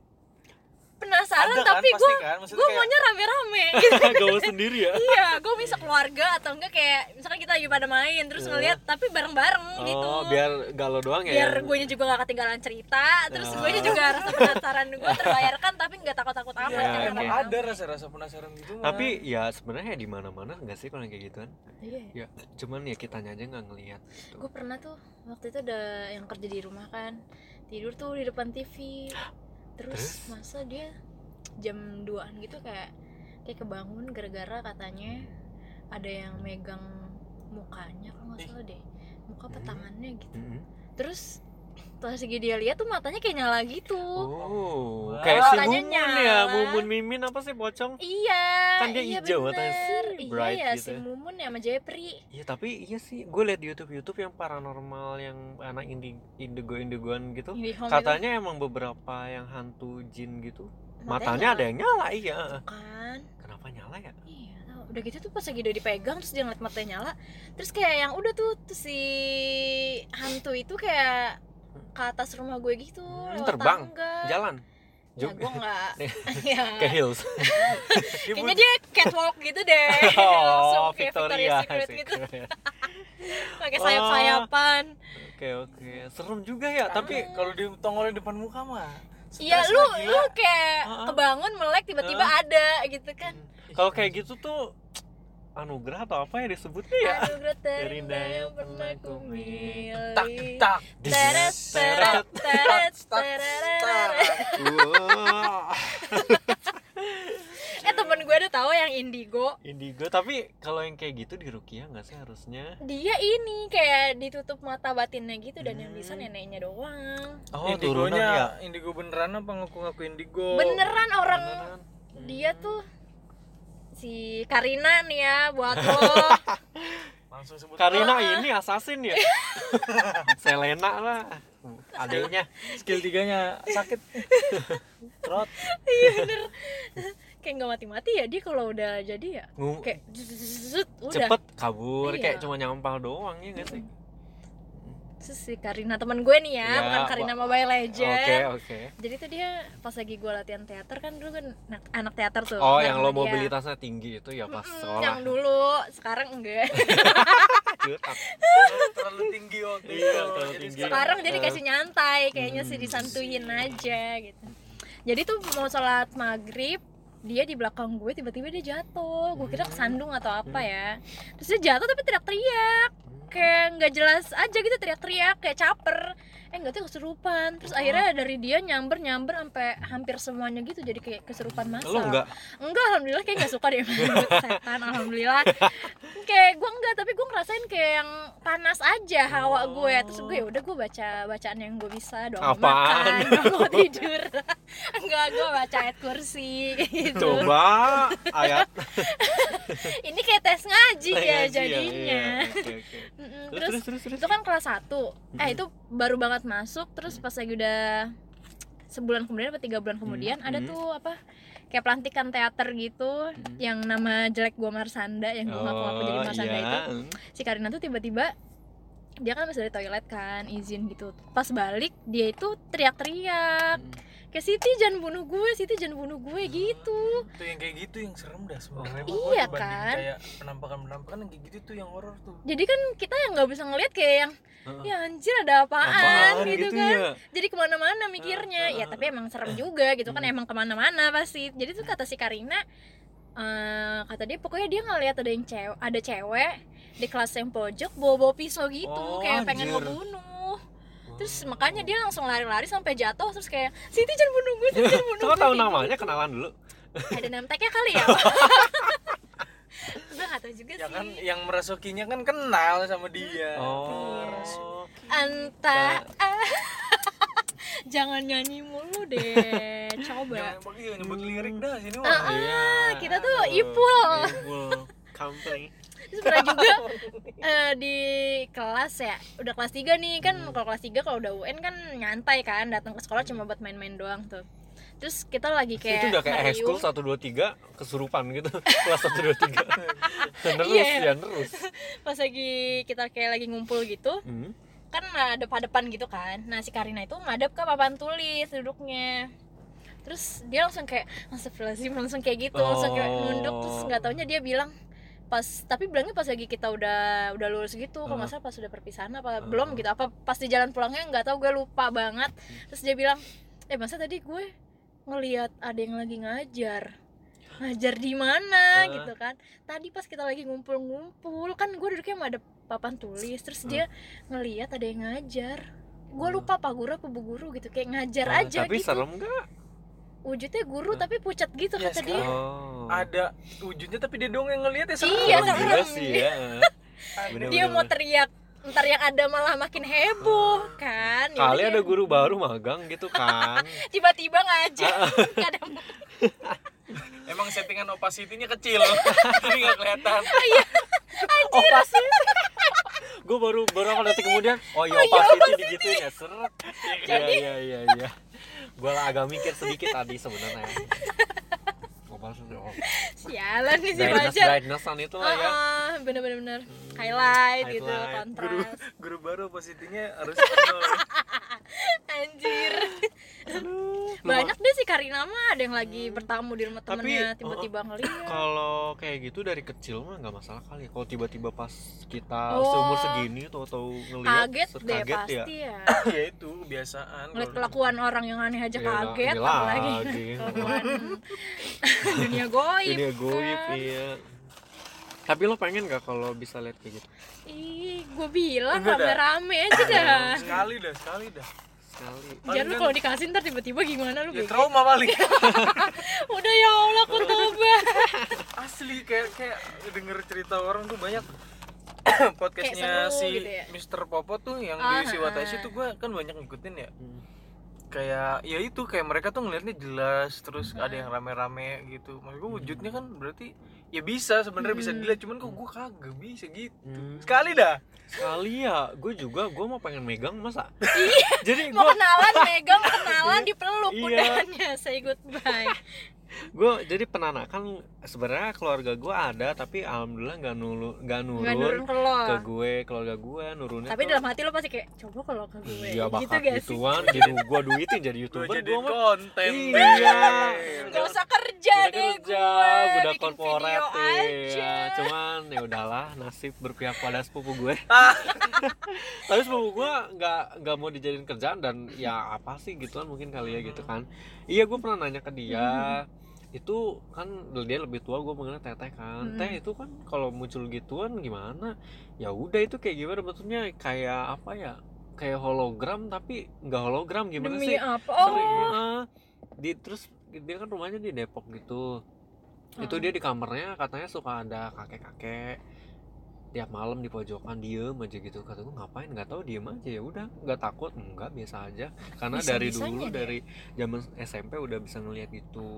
penasaran Ada kan, tapi gue kan? Gue kayak- maunya rame-rame gitu mau sendiri ya iya gue bisa keluarga atau enggak kayak misalkan kita lagi pada main terus Iya. ngeliat tapi bareng-bareng gitu oh biar galau doang ya biar yang- gue juga gak ketinggalan cerita terus Oh. gue juga rasa penasaran gue terbayarkan tapi nggak takut-takut amat Ya, karena oke. emang rame-rame. ada rasa-rasa penasaran gitu mah tapi ya sebenarnya di mana mana nggak sih kalau kayak gituan iya ya cuman ya kitanya aja nggak ngelihat gitu. gue pernah tuh waktu itu ada yang kerja di rumah kan tidur tuh di depan TV terus, Terus? masa dia jam 2an gitu kayak kayak kebangun gara-gara katanya ada yang megang mukanya kalau nggak Ih. salah deh muka apa Hmm. gitu Mm-mm. terus pas lagi dia lihat tuh matanya kayak nyala gitu. Oh kayak si Matanya Mumun ya. Mumun Mimin apa sih pocong? Iya Kan dia iya hijau matanya iya bright ya gitu si ya. Mumun ya sama Jepri. Iya tapi iya sih gue liat di YouTube YouTube yang paranormal yang anak indi indigo indigoan gitu. Indie Home katanya emang beberapa yang hantu jin gitu. Itu, matanya ada yang nyala iya. Kan. Kenapa nyala ya? Iya, udah gitu tuh pas lagi udah dipegang terus dia ngeliat matanya nyala. Terus kayak yang udah tuh, tuh si hantu itu kayak ke atas rumah gue gitu Hmm, lewat terbang? tangga jalan ya Jog gue nggak ya ke hills kayaknya dia catwalk gitu deh langsung oh kayak Victoria Secret Secret. gitu pakai Oh. sayap-sayapan oke oke serem juga ya tapi kalau di tongolnya depan muka mah iya lu gila. lu kayak Ah. kebangun melek tiba-tiba Ah. ada gitu kan kalau kayak gitu tuh anugerah atau apa ya disebutnya ya? Anugerah terindah yang yang pernah ku ku tak tak. Teret, teret, teret, teret. Eh temen gue ada tahu yang indigo. Indigo tapi kalau yang kayak gitu di Rukia nggak sih harusnya? Dia ini kayak ditutup mata batinnya gitu Dan yang bisa Hmm. neneknya doang. Oh turunan indigonya ya? Indigo beneran apa ngaku-ngaku indigo? Beneran orang Beneran. Dia Hmm. tuh Si Karina nih ya buat lo. Langsung sebut Karina ini assassin ya? Selena lah. Adanya skill tiganya sakit. Trot. Iya bener. Kayak gak mati-mati ya dia kalau udah jadi ya Kayak zzzz, udah. Cepet kabur Iya. kayak cuma nyampal doang ya nggak sih Terus si Karina temen gue nih ya, Ya, Bukan Karina Mobile Legend oke oke. Jadi tuh dia pas lagi gue latihan teater kan dulu kan anak, anak teater tuh oh yang lo sama dia. mobilitasnya tinggi itu ya pas Mm-mm, sekolah. Yang dulu, sekarang enggak. Terlalu tinggi waktu Iya, itu. terlalu Jadi tinggi. sekarang jadi Eh. kasih nyantai kayaknya sih Hmm. disantuin aja gitu. Jadi tuh mau sholat maghrib dia di belakang gue tiba-tiba dia jatuh. Gue kira kesandung atau apa ya. Terus dia jatuh tapi teriak-teriak kayak nggak jelas aja gitu teriak-teriak kayak caper eh nggak tahu kesurupan terus akhirnya dari dia nyamber nyamber sampai hampir semuanya gitu jadi kayak kesurupan masal lo enggak enggak alhamdulillah kayak nggak suka deh. Setan alhamdulillah. Kayak gue enggak tapi gue ngerasain kayak yang panas aja hawa gue. Terus gue udah gue baca bacaan yang gue bisa doa mau Apaan? makan mau tidur. Enggak gue baca ayat kursi gitu. Coba ayat. Ini kayak tes ngaji ya Ngaji jadinya. iya. Oke, oke. Mm-mm, terus terus terus terus itu kan kelas 1 eh itu baru banget masuk terus pas lagi udah sebulan kemudian atau tiga bulan kemudian ada Hmm. tuh apa kayak pelantikan teater gitu Hmm. yang nama jelek gua Marsanda yang gua ngaku-ngaku jadi Oh, Marsanda iya. itu si Karina tuh tiba-tiba dia kan habis dari toilet kan izin gitu. Pas balik dia itu teriak-teriak. Hmm. kayak Siti jangan bunuh gue Siti jangan bunuh gue gitu. Itu yang kayak gitu yang serem dah sebenarnya. Iya kan? kayak penampakan penampakan yang kayak gitu tuh yang horor tuh. Jadi kan kita yang nggak bisa ngeliat kayak yang ya anjir ada apaan, Apaan gitu, gitu kan? ya? jadi ke mana-mana mikirnya. Ya tapi emang serem juga gitu kan Hmm. emang ke mana-mana pasti. Jadi tuh kata si Karina eh, kata dia pokoknya dia ngeliat ada yang cewek ada cewek di kelas yang pojok bawa bawa pisau gitu Oh, kayak pengen anjir. ngebunuh terus makanya dia langsung lari-lari sampai jatuh terus kayak Siti jangan bunuh gue Siti jangan bunuh gue tahu Kayak namanya gitu. kenalan dulu ada name tag-nya kali ya gue gak tau juga ya sih kan yang merasukinya kan kenal sama dia oh entah ah. jangan nyanyi mulu deh jangan coba bagi nyebut lirik dah sini Ah, mah ah, Iya. kita tuh ipul. ipul. Kampret. Terus pernah juga eh, di kelas ya udah kelas 3 nih kan Hmm. kalau kelas 3 kalau udah UN kan nyantai kan datang ke sekolah cuma buat main-main doang tuh terus kita lagi kayak itu udah kayak high school satu dua tiga kesurupan gitu kelas satu dua tiga terus Iya. ya terus pas lagi kita kayak lagi ngumpul gitu Hmm. kan ada depan gitu kan nah si Karina itu ngadep ke papan tulis duduknya terus dia langsung kayak astagfirullahaladzim langsung kayak gitu langsung kayak Oh. nunduk terus nggak taunya dia bilang pas tapi bilangnya pas lagi kita udah udah lulus gitu kalau nggak salah pas udah perpisahan apa belum gitu apa pas di jalan pulangnya nggak tahu gue lupa banget. Terus dia bilang eh masa tadi gue ngelihat ada yang lagi ngajar. Ngajar di mana? Ah. gitu kan. Tadi pas kita lagi ngumpul-ngumpul kan gue duduknya sama ada papan tulis terus Hmm. dia ngelihat ada yang ngajar. Gue lupa pak guru apa bu guru gitu kayak ngajar Ah, aja tapi gitu. serem gak wujudnya guru tapi pucat gitu Ya, kata dia. oh. Ada wujudnya tapi dia dong yang ngeliat ya serem. Iya, Serem juga serem. sih ya. Bener, dia bener, mau bener. teriak ntar yang ada malah makin heboh kan? Ya kali ada dia guru baru magang gitu kan. Tiba-tiba ngajar Nggak ada Emang settingan opacity-nya kecil. Jadi nggak kelihatan. oh pasti gue baru baru apa detik kemudian oh iya opacity digituin ya seret. Iya iya iya iya gue agak mikir sedikit tadi sebenarnya sialan nih si Fajar. brightnessan itu lah ya. Ah, bener-bener bener highlight gitu Highlight. Guru kontras. guru baru opacity-nya harus anjir. Aduh, banyak deh si Karina mah ada yang lagi bertamu di rumah temennya tiba-tiba ngeliat. kalau kayak gitu dari kecil mah nggak masalah kali ya. kalau tiba-tiba pas kita Oh. seumur segini tuh atau ngelihat kaget deh kaget pasti ya. Ya itu kebiasaan. ngeliat kelakuan orang yang aneh aja Ya, kaget apalagi. lagi. kelakuan dunia goib ini goib kan. iya tapi lo pengen gak kalau bisa lihat kayak gitu ih gue bilang rame-rame aja dah sekali dah, sekali dah. sekali Jangan lu kan- kalau dikasih ntar tiba-tiba gimana lu Ya bego? trauma paling. Udah ya Allah aku tobat Asli kayak kayak denger cerita orang tuh banyak podcastnya si gitu ya. Mr. Popo tuh yang Ah, di ah. Watashi tuh gue kan banyak ngikutin ya Hmm. Kayak ya itu kayak mereka tuh ngelihatnya jelas terus ada yang rame-rame gitu. Maksud gue wujudnya kan berarti ya bisa sebenarnya bisa Hmm. dilihat cuman kok gue kagak bisa gitu. Hmm. sekali dah. Sekali ya gue juga gue mau pengen megang masa? Iya jadi Mau gue kenalan megang kenalan dipeluk Iya. udahannya Say goodbye gue jadi penanakan sebenarnya keluarga gue ada tapi alhamdulillah nggak nulu nggak nurun, Nggak nurun ke lo. ke gue keluarga gue nurunnya Tapi tuh- dalam hati lo pasti kayak Coba kalau ke gue. Iya Gitu bakal gak sih? gituan jadi gue duitin jadi gue youtuber jadi gue mah. konten. Iya. Gak usah kerja udah deh kerja gue udah korporat ya cuman ya udahlah nasib berpihak pada sepupu gue. Ah. tapi sepupu gue nggak nggak mau dijadiin kerjaan dan ya apa sih gituan mungkin kali ya gitu kan iya gue pernah nanya ke dia. Itu kan dia lebih tua gue mengenai teteh kan. Hmm. teh itu kan kalau muncul gituan gimana? Ya udah itu kayak gimana? Betulnya kayak apa ya? Kayak hologram tapi nggak hologram gimana Demi sih? apa? sering Oh. ah. di terus dia kan rumahnya di Depok gitu. Itu Hmm. dia di kamarnya katanya suka ada kakek-kakek tiap malam di pojokan diem aja gitu. Kata gue ngapain? Nggak tahu diem aja. Ya udah nggak takut enggak biasa aja. Karena dari Bisa-bisanya dulu dia. dari zaman SMP udah bisa ngelihat itu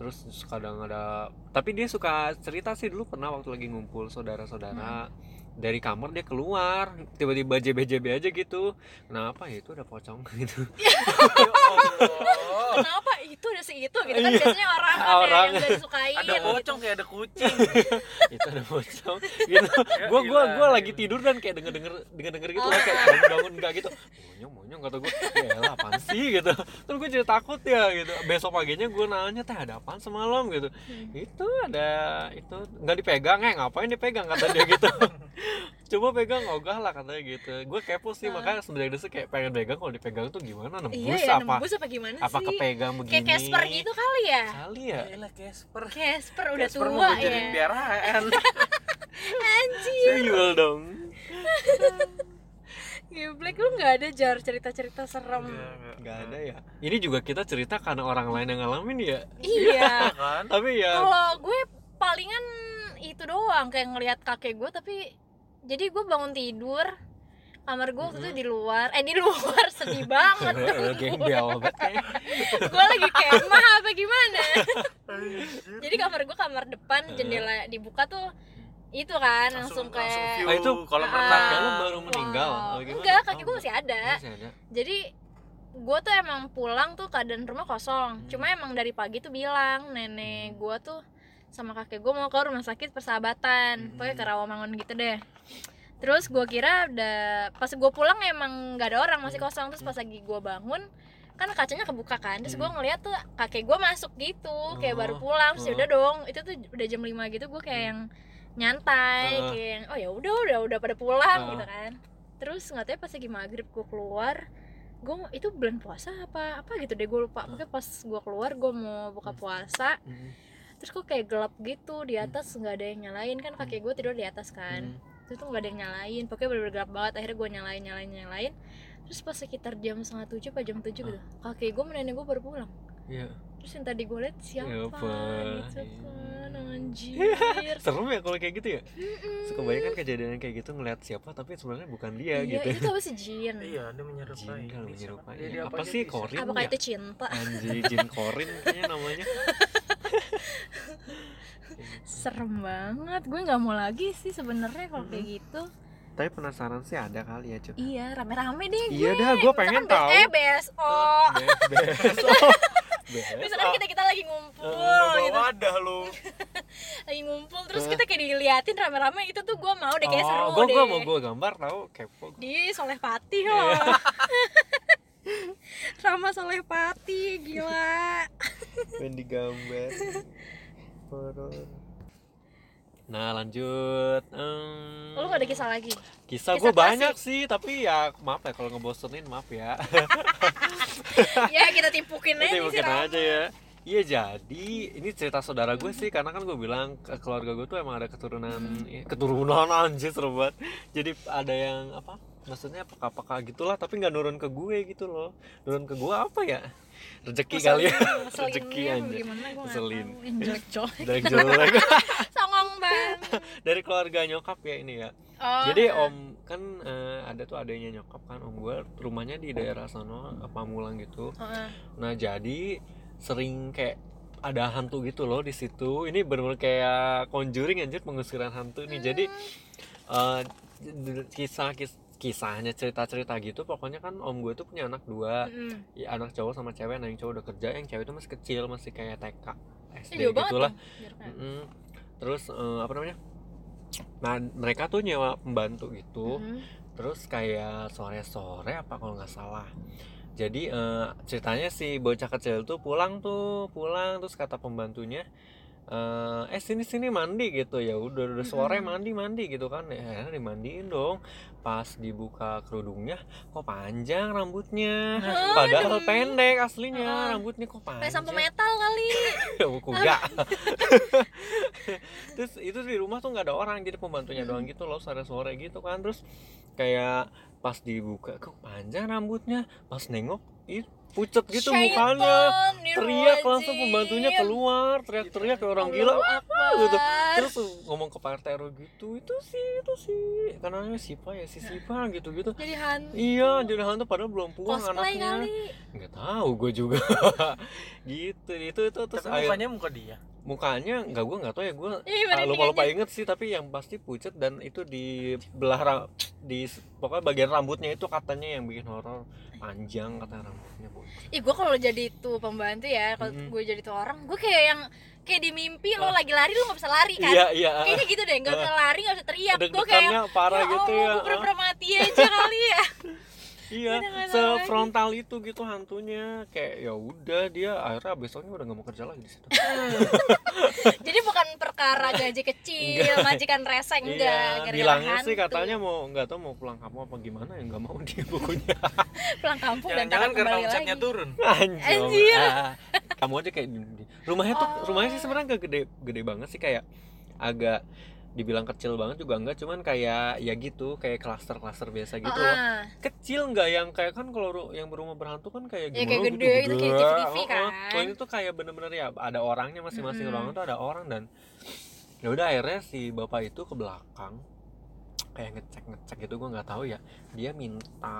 terus kadang ada tapi dia suka cerita sih dulu pernah waktu lagi ngumpul saudara-saudara dari kamar dia keluar tiba-tiba JB-JB aja gitu. Kenapa ya itu ada pocong gitu. Oh, Kenapa? Itu ada segitu gitu kan. Iya. biasanya orang kan Orang. yang gak disukain ada pocong kayak ada kucing. Itu ada pocong gitu. Gua gua gua lagi tidur dan kayak denger denger denger denger gitu. Lah, kayak bangun bangun enggak gitu. Monyong monyong kata gua. Ya elah apaan sih gitu. Terus gua jadi takut ya gitu. Besok paginya gua nanya teh ada apaan semalam? Gitu. Itu ada itu nggak dipegang eh ngapain dipegang kata dia gitu coba pegang ogah lah katanya gitu. Gue kepo sih makanya sebenarnya desa kayak pengen pegang kalau dipegang tuh gimana? Nembus Iya ya apa? nembus apa gimana apa sih? kepegang begini? Kayak Casper gitu kali ya? Kali ya? Yaelah Casper. Casper udah Casper mau tua jadiin ya. piaraan. Anjir. Sayul dong. Geblek lu gak ada jar cerita-cerita serem? Nggak ada ya. Ini juga kita cerita karena orang lain yang ngalamin ya. Iya kan? Tapi ya Kalau gue palingan itu doang kayak ngelihat kakek gue tapi jadi gue bangun tidur kamar gue waktu itu di luar. Eh di luar sedih banget. Gembel gue lagi kemah apa gimana? Jadi kamar gue kamar depan jendela dibuka tuh itu kan langsung, kayak view Ah, itu kolam Ah, renang kakek ya. lu baru meninggal wow. Oh, gimana? enggak kaki Oh, gue masih ada. Masih ada. Jadi gue tuh emang pulang tuh keadaan rumah kosong. Hmm. cuma emang dari pagi tuh bilang nenek gue tuh sama kakek gue mau ke rumah sakit persahabatan. Hmm. pokoknya ke Rawamangun gitu deh. Terus gue kira udah pas gue pulang emang nggak ada orang masih kosong. Terus pas lagi gue bangun kan kacanya kebuka kan. Terus gue Hmm. ngeliat tuh kakek gue masuk gitu kayak baru Oh. pulang. Terus ya Oh. udah dong itu tuh udah jam 5 gitu gue kayak yang nyantai Ah. kayak yang, oh ya udah udah udah pada pulang gitu kan. Terus nggak tahu ya pas lagi maghrib gue keluar gue itu bulan puasa apa apa? gitu deh gue lupa. Pokoknya pas gue keluar gue mau buka puasa. Hmm. Terus kok kayak gelap gitu di atas nggak ada yang nyalain kan kakek gue tidur di atas kan. Hmm. terus tuh nggak ada yang nyalain pokoknya bener-bener gelap banget akhirnya gue nyalain nyalain nyalain. Terus pas sekitar jam setengah tujuh apa jam tujuh gitu kakek gue sama nenek gue baru pulang. Iya. terus yang tadi gue liat siapa Siapa? gitu kan anjir. Serem ya kalau kayak gitu ya? Suka banyak kan kejadian kayak gitu ngeliat siapa tapi sebenarnya bukan dia iya gitu. itu apa sih? Jin. Iya, dia menyerupai. Jin kalau menyerupai. Apa aja sih. Korin? apakah ya? itu cinta? Anjir jin korin kayaknya namanya serem banget. Gue nggak mau lagi sih sebenarnya kalau kayak gitu. Tapi penasaran sih ada kali ya cuy iya rame-rame deh gue. iya dah gue pengen Misalkan tahu. eh BSO BSO misalkan kita kita lagi ngumpul Bawa gitu. wadah lu. lagi ngumpul terus kita kayak diliatin rame-rame itu tuh gue mau deh kayak seru gue deh. gue mau gue gambar tahu kepo. Gua. di Soleh Pati loh Rama Soleh Pati gila pengen digambar horor. Nah lanjut. Em, lu gak ada kisah lagi? Kisah kisah gue banyak sih tapi ya maaf ya kalau ngebosenin maaf ya. Ya kita timpukin aja nih si aja ya. Iya jadi ini cerita saudara gue sih karena kan gue bilang ke keluarga gue tuh emang ada keturunan ya, keturunan anjir seru banget. Jadi ada yang apa? Maksudnya peka-peka gitulah tapi nggak nurun ke gue gitu loh. Nurun ke gue apa ya? Rezeki kali ya. Rezeki Ngeselin. yang jelek-jelek Dari jelek songong banget dari keluarga nyokap ya ini ya. oh, Jadi om kan eh, ada tuh adanya nyokap kan om gue rumahnya di daerah sono Pamulang gitu. Heeh. Nah jadi sering kayak ada hantu gitu loh di situ. Ini bener-bener kayak conjuring anjir pengusiran hantu nih. Jadi eh, d- kisah kis- kisahnya cerita-cerita gitu pokoknya kan om gue tuh punya anak dua Mm-mm. ya, anak cowok sama cewek nah yang cowok udah kerja yang cewek itu masih kecil masih kayak TK Eh, SD banget gitulah jaraknya. Mm-mm. terus eh, apa namanya nah mereka tuh nyewa pembantu gitu Mm. terus kayak sore-sore apa kalau nggak salah jadi eh, ceritanya si bocah kecil tuh pulang tuh pulang terus kata pembantunya eh eh sini sini mandi gitu. Ya udah udah sore mandi mandi gitu kan. Ya akhirnya dimandiin dong. Pas dibuka kerudungnya kok panjang rambutnya. Aduh. padahal pendek aslinya Heeh. rambutnya kok kayak panjang. sampo metal kali. Buku enggak? Terus itu di rumah tuh nggak ada orang jadi pembantunya doang gitu loh sore sore gitu kan. Terus kayak pas dibuka kok panjang rambutnya? Pas nengok ih pucet gitu mukanya. Teriak langsung pembantunya keluar teriak-teriak kayak orang gila. Gitu. terus ngomong ke Pak RT RW gitu itu sih itu sih. Karena namanya Sipa ya si Sipa gitu gitu. Jadi hantu. Iya jadi hantu padahal belum pulang cosplay anaknya. kali. Nggak tahu gue juga. Gitu itu itu terus Tapi mukanya muka dia. Mukanya nggak gue nggak tahu ya gue Ih, mana lupa lupa ininya? inget sih tapi yang pasti pucet dan itu di belah di pokoknya bagian rambutnya itu katanya yang bikin horor panjang kata rambutnya pucet Ih gue kalau jadi tuh pembantu ya, kalau Mm-mm. gue jadi tuh orang, gue kayak yang kayak di mimpi lo lagi lari lo gak bisa lari kan? iya iya Kayaknya gitu deh, gak bisa lari, gak bisa teriak. Gue kayak parah gitu ya gue pura-pura mati aja kali ya. iya sefrontal itu gitu hantunya kayak ya udah dia akhirnya besoknya udah nggak mau kerja lagi di situ jadi bukan perkara gaji kecil, majikan resek enggak. iya bilangnya sih katanya mau nggak tahu mau pulang kampung apa gimana ya nggak mau di bukunya pulang kampung dan takut karena kembali omsetnya turun. Anjir. Anjir. Ah, kamu aja kayak rumahnya tuh Oh. rumahnya sih sebenarnya gak gede gede banget sih kayak agak dibilang kecil banget juga enggak cuman kayak ya gitu kayak klaster-klaster biasa gitu loh Ah, kecil nggak yang kayak kan kalau yang berumah berhantu kan kayak Ya, gimana kayak gitu gede, itu kayak gede. TV Oh, oh. kan. kalau ini tuh kayak bener-bener ya ada orangnya masing-masing Mm-mm. ruangan tuh ada orang dan ya udah akhirnya si bapak itu ke belakang kayak ngecek ngecek gitu gue nggak tahu ya dia minta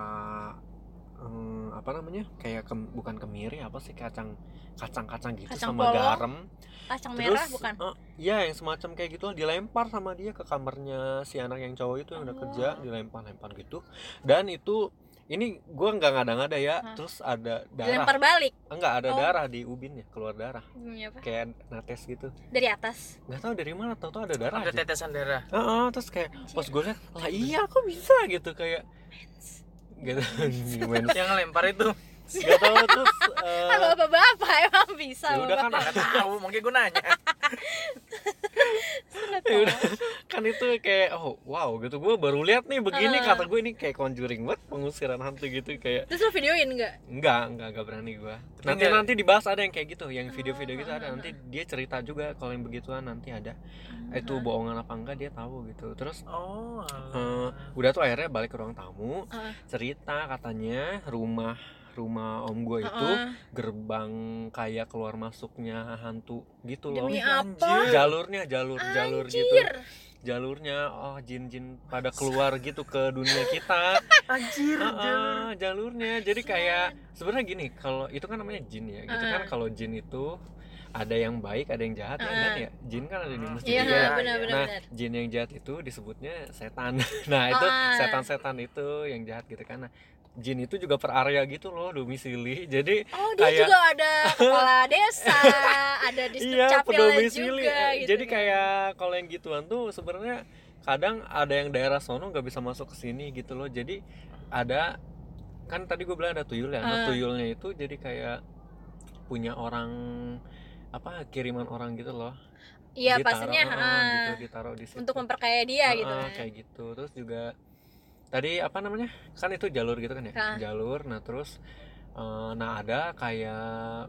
eh, apa namanya kayak kem- bukan kemiri apa sih kacang kacang-kacang gitu Kacang sama polong? garam. Kacang terus merah bukan? eh, iya yang semacam kayak gitu dilempar sama dia ke kamarnya si anak yang cowok itu yang udah kerja Oh. dilempar-lempar gitu. Dan itu ini gua nggak ngada-ngada ya Hah? terus ada darah. Dilempar balik? Enggak ada Oh. darah di ubinnya keluar darah. Apa? kayak nates gitu. Dari atas? Nggak tahu dari mana tahu tahu ada darah ada aja. tetesan darah. Heeh, terus kayak pas gue liat lah iya kok bisa? gitu kayak gitu. Yang ngelempar itu nggak tahu terus kan bapak-bapak emang bisa ya udah kan nggak tahu mungkin gue nanya ya udah kan itu kayak oh wow gitu gue baru lihat nih begini Ah. kata gue ini kayak conjuring banget pengusiran hantu gitu kayak terus lo videoin nggak enggak enggak enggak berani gue nanti enggak. nanti dibahas ada yang kayak gitu yang video-video gitu Ah. ada nanti dia cerita juga kalau yang begituan nanti ada itu bohongan apa enggak dia tahu gitu terus oh alah. udah tuh akhirnya balik ke ruang tamu Ah. cerita katanya rumah rumah om gue itu Heeh. gerbang kayak keluar masuknya hantu gitu loh demi apa anjir. jalurnya jalur jalur gitu Anjir. jalurnya oh jin-jin pada keluar gitu ke dunia kita anjir Heeh, jalurnya jadi kayak sebenarnya gini kalau itu kan namanya jin ya gitu kan Ah. kalau jin itu ada yang baik ada yang jahat ya Ah. kan ya jin kan ada di masjid iya juga ya. benar benar Nah, benar jin yang jahat itu disebutnya setan. Nah, itu setan-setan itu yang jahat gitu kan. Nah, jin itu juga per area gitu loh domisili. Jadi oh dia kayak- juga ada kepala desa ada di iya capilnya pedomisili. juga gitu Jadi kan. kayak kalau yang gituan tuh sebenarnya kadang ada yang daerah sono nggak bisa masuk ke sini gitu loh. Jadi ada kan tadi gue bilang ada tuyul ya. Nah, Ah. tuyulnya itu jadi kayak punya orang apa kiriman orang gitu loh. iya pastinya ah, gitu ditaruh di situ. untuk memperkaya dia Heeh, gitu kan kayak gitu terus juga tadi apa namanya kan itu jalur gitu kan ya Ah. jalur nah terus eh, nah ada kayak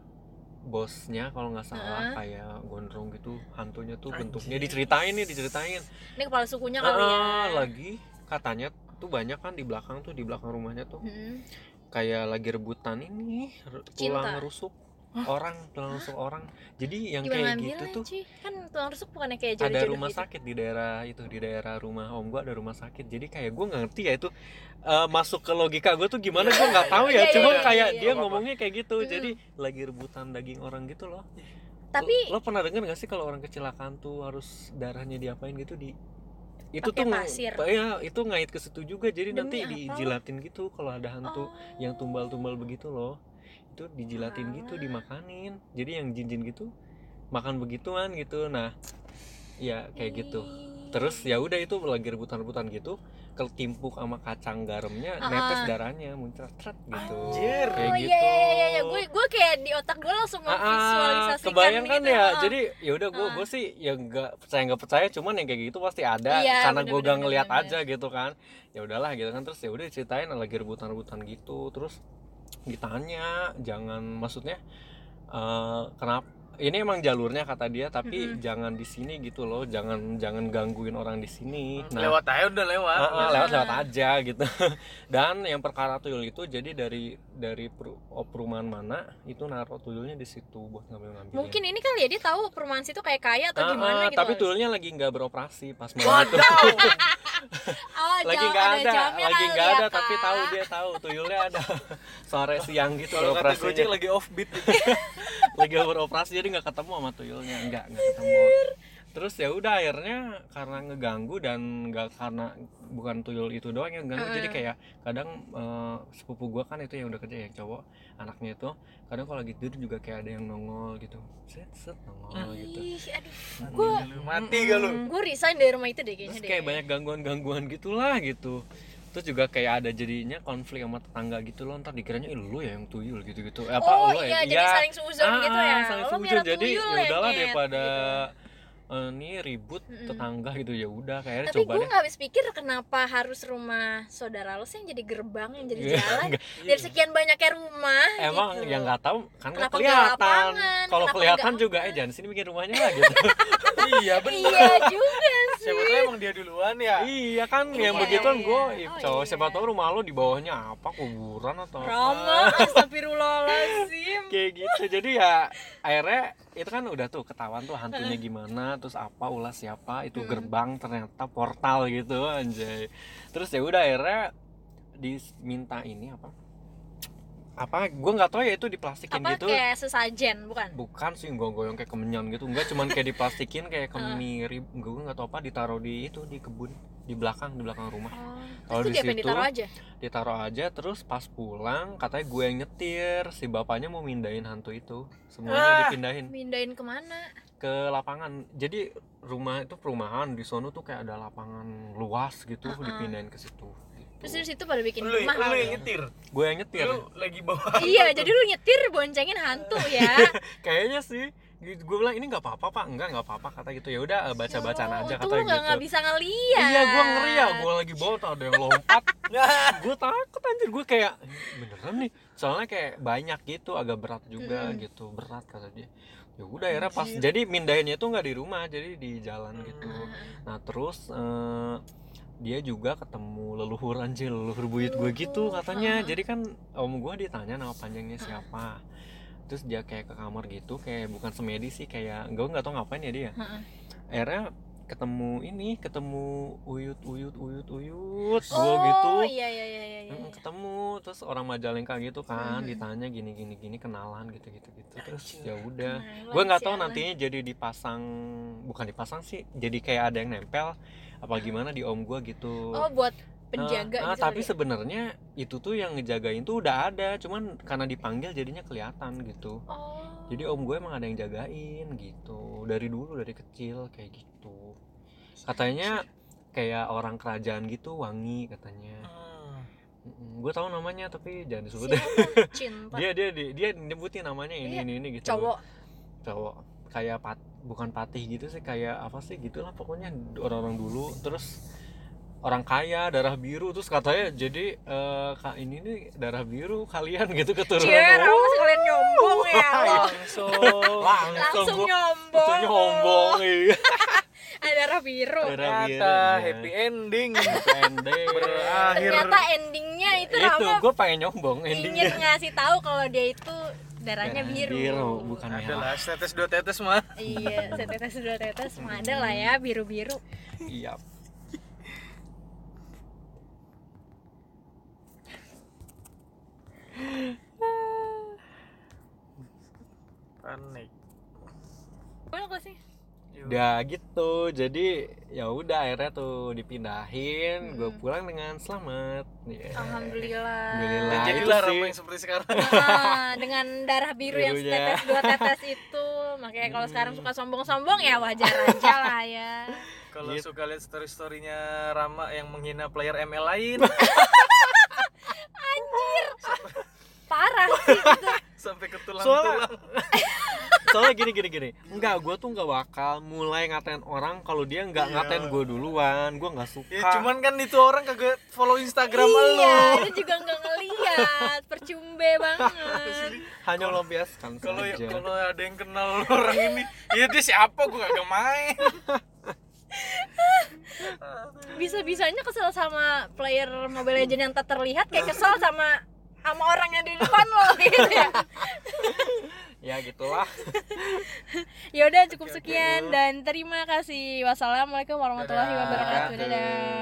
bosnya kalau nggak salah Heeh. kayak gondrong gitu hantunya tuh Anjir. bentuknya diceritain nih diceritain ini kepala sukunya kali ya lagi katanya tuh banyak kan di belakang tuh di belakang rumahnya tuh Hmm. kayak lagi rebutan ini Cinta. tulang rusuk orang tulang rusuk orang. Jadi yang gimana kayak gitu ngambilnya tuh cuy kan tulang rusuk bukannya kayak ada jodoh-jodoh rumah gitu. sakit di daerah itu di daerah rumah om gua ada rumah sakit. Jadi kayak gua nggak ngerti ya itu eh, masuk ke logika gua tuh gimana gua nggak tahu ya. Iya, iya, cuman iya, kayak dia ngomongnya kayak gitu. Mm. jadi lagi rebutan daging orang gitu loh. Tapi lo, lo pernah dengar gak sih kalau orang kecelakaan tuh harus darahnya diapain gitu? Di itu tuh pasir. ya itu ngait ke situ juga. Jadi Demi nanti apa? dijilatin gitu kalau ada hantu oh, yang tumbal-tumbal begitu loh itu dijilatin gitu Alah. dimakanin jadi yang jin-jin gitu makan begituan gitu nah ya kayak gitu terus ya udah itu lagi rebutan-rebutan gitu ketimpuk sama kacang garamnya Ah, netes ah. darahnya muncrat gitu Anjir. kayak oh gitu iya iya iya iya gue gue kayak di otak gue langsung Ah, ah, memvisualisasikan kebayang kan gitu ya ah. jadi ya udah gue Ah. gue sih ya nggak percaya nggak percaya cuman yang kayak gitu pasti ada Iya, karena gue gak bener, ngeliat bener. aja gitu kan ya udahlah gitu kan terus ya udah ceritain lagi rebutan-rebutan gitu terus ditanya jangan maksudnya eh kenapa ini emang jalurnya kata dia tapi Mm-mm. jangan di sini gitu loh. Jangan jangan gangguin orang di sini. Nah lewat aja udah lewat. Ah, Ah. lewat lewat aja gitu. Dan yang perkara tuyul itu jadi dari dari peru- oh, perumahan mana itu naruh tuyulnya di situ buat ngambil ngambil mungkin ini kali ya dia tahu perumahan situ kayak kaya atau gimana gitu. tapi tuyulnya lagi nggak beroperasi pas mau itu. Oh, lagi nggak ada lagi nggak ya, ada tapi Kak. tahu dia tahu tuyulnya ada. Sore siang gitu kalau kata operasinya lagi offbeat lagi beroperasi jadi nggak ketemu sama tuyulnya nggak nggak ketemu. Terus ya udah akhirnya karena ngeganggu dan nggak karena bukan tuyul itu doang yang ganggu jadi Heeh. kayak kadang eh, sepupu gua kan itu yang udah kerja yang cowok anaknya itu kadang kalau lagi tidur juga kayak ada yang nongol gitu. Set set nongol gitu. Ih, aduh. Gua mati gak lu? Gue resign dari rumah itu deh kayaknya terus deh. kayak banyak gangguan-gangguan gitulah gitu terus juga kayak ada jadinya konflik sama tetangga gitu loh ntar dikiranya "Ih, lu ya yang tuyul gitu-gitu Eh, apa oh lu iya ya jadi Iya. saling suzon gitu ya Ah, saling lo suzon. jadi tuyul ya udahlah daripada gitu. eh, ini ribut Mm-mm. tetangga gitu ya udah kayaknya tapi coba gue nggak habis pikir kenapa harus rumah saudara lo sih yang jadi gerbang yang jadi Iya, jalan dari sekian banyaknya rumah emang gitu. yang nggak tahu kan nggak kelihatan kalau kelihatan juga eh jangan sini bikin rumahnya lah gitu iya bener. Iya juga siapa tahu emang dia duluan ya? Iya kan yang Iya, begituan iya. gue Oh, cowok iya. siapa tahu rumah lo di bawahnya apa kuburan atau Rama apa astagfirullahaladzim. Kayak gitu jadi ya akhirnya itu kan udah tuh ketahuan tuh hantunya gimana terus apa ulas siapa itu Hmm. gerbang ternyata portal gitu anjay. Terus ya udah akhirnya diminta ini apa apa gue nggak tahu ya itu diplastikin apa gitu. kayak sesajen bukan? Bukan sih gue goyang kayak kemenyan gitu enggak cuman kayak diplastikin kayak kemiri gue nggak tahu apa ditaruh di itu di kebun di belakang di belakang rumah. Oh. Kalau di situ- ditaruh aja? ditaruh aja terus pas pulang katanya gue yang nyetir si bapaknya mau mindahin hantu itu. Semuanya Ah. dipindahin. mindahin ke mana? Ke lapangan. Jadi rumah itu perumahan di sono tuh kayak ada lapangan luas gitu Uh-uh. dipindahin ke situ terus di situ pada bikin lu, rumah lu yang ya? nyetir? Gue yang nyetir. Lu lagi bawa iya jadi lu nyetir boncengin hantu ya. Kayaknya sih. Gue bilang ini nggak apa-apa pak. Enggak nggak apa-apa kata gitu. Ya udah baca bacaan Oh, aja kata gitu nggak bisa ngeliat. Iya gue ngeri ya. Gue lagi bawa tuh ada yang lompat. Gue takut anjir. Gue kayak beneran nih? Soalnya kayak banyak gitu agak berat juga Mm-mm. gitu. Berat kata dia. Ya udah akhirnya pas jadi mindahinnya tuh nggak di rumah jadi di jalan gitu. Nah terus eh, dia juga ketemu leluhur anjir leluhur buyut gue gitu katanya. Jadi kan om gue ditanya nama panjangnya siapa. Terus dia kayak ke kamar gitu kayak bukan semedi sih kayak gue nggak tahu ngapain ya dia. Akhirnya ketemu ini ketemu uyut uyut uyut uyut oh gua gitu. iya iya iya iya, iya. Mm, ketemu terus orang Majalengka gitu kan Hmm. ditanya gini gini gini kenalan gitu gitu gitu. Terus ya udah. gue nggak tahu sialan. nantinya jadi dipasang bukan dipasang sih jadi kayak ada yang nempel apa gimana di om gue gitu? Oh buat penjaga Ah, ah, gitu tapi kali ya? sebenarnya itu tuh yang ngejagain tuh udah ada cuman karena dipanggil jadinya kelihatan gitu. Oh. Jadi om gue emang ada yang jagain gitu dari dulu dari kecil kayak gitu. Katanya kayak orang kerajaan gitu wangi katanya. Gue tahu namanya tapi jangan disebut. Dia dia dia, dia nyebutin namanya ini Iya, ini ini gitu. cowok. Cowok kayak pat bukan patih gitu sih kayak apa sih gitulah pokoknya orang-orang dulu. Terus orang kaya darah biru terus katanya jadi eh, kak ini nih darah biru kalian gitu keturunan Cie, Oh, kamu sekalian nyombong ya lo langsung. Langsung gua- nyombong. nyombong iya. Ada darah biru. Darah biru ternyata iya. happy ending. Happy ending. Berakhir. Ternyata endingnya itu itu Rama gue pengen nyombong ingin endingnya ngasih tahu kalau dia itu darahnya Darah biru. biru, bukan ada merah lah setetes dua tetes mah Iya, setetes dua tetes mah ada lah ya biru-biru. iya panik gak sih? Udah gitu jadi ya udah akhirnya tuh dipindahin gue Hmm. pulang dengan selamat Iya. Alhamdulillah. Alhamdulillah. dan Nah, jadilah itu sih. Rama yang seperti sekarang Ah, dengan darah biru yang Birunya. setetes dua tetes itu makanya kalau sekarang suka sombong-sombong ya wajar aja lah ya kalau Gitu. suka lihat story storynya Rama yang menghina player ML lain parah sih gitu sampai ke soalnya tulang-tulang soalnya gini gini gini. Enggak gue tuh nggak bakal mulai ngatain orang kalau dia nggak Iya. ngatain gue duluan. Gue nggak suka. Ya cuman kan itu orang kagak follow Instagram iya lu. dia juga nggak ngeliat. Percumbe banget. Hanya melampiaskan kalau saja. kalau ada yang kenal orang ini ya dia siapa? Gue kagak main. Bisa bisanya kesel sama player Mobile Legends yang tak terlihat kayak kesel sama sama orang yang di depan lo gitu ya ya gitulah. Ya udah cukup sekian dan terima kasih. Wassalamualaikum warahmatullahi Dadah. wabarakatuh. Dadah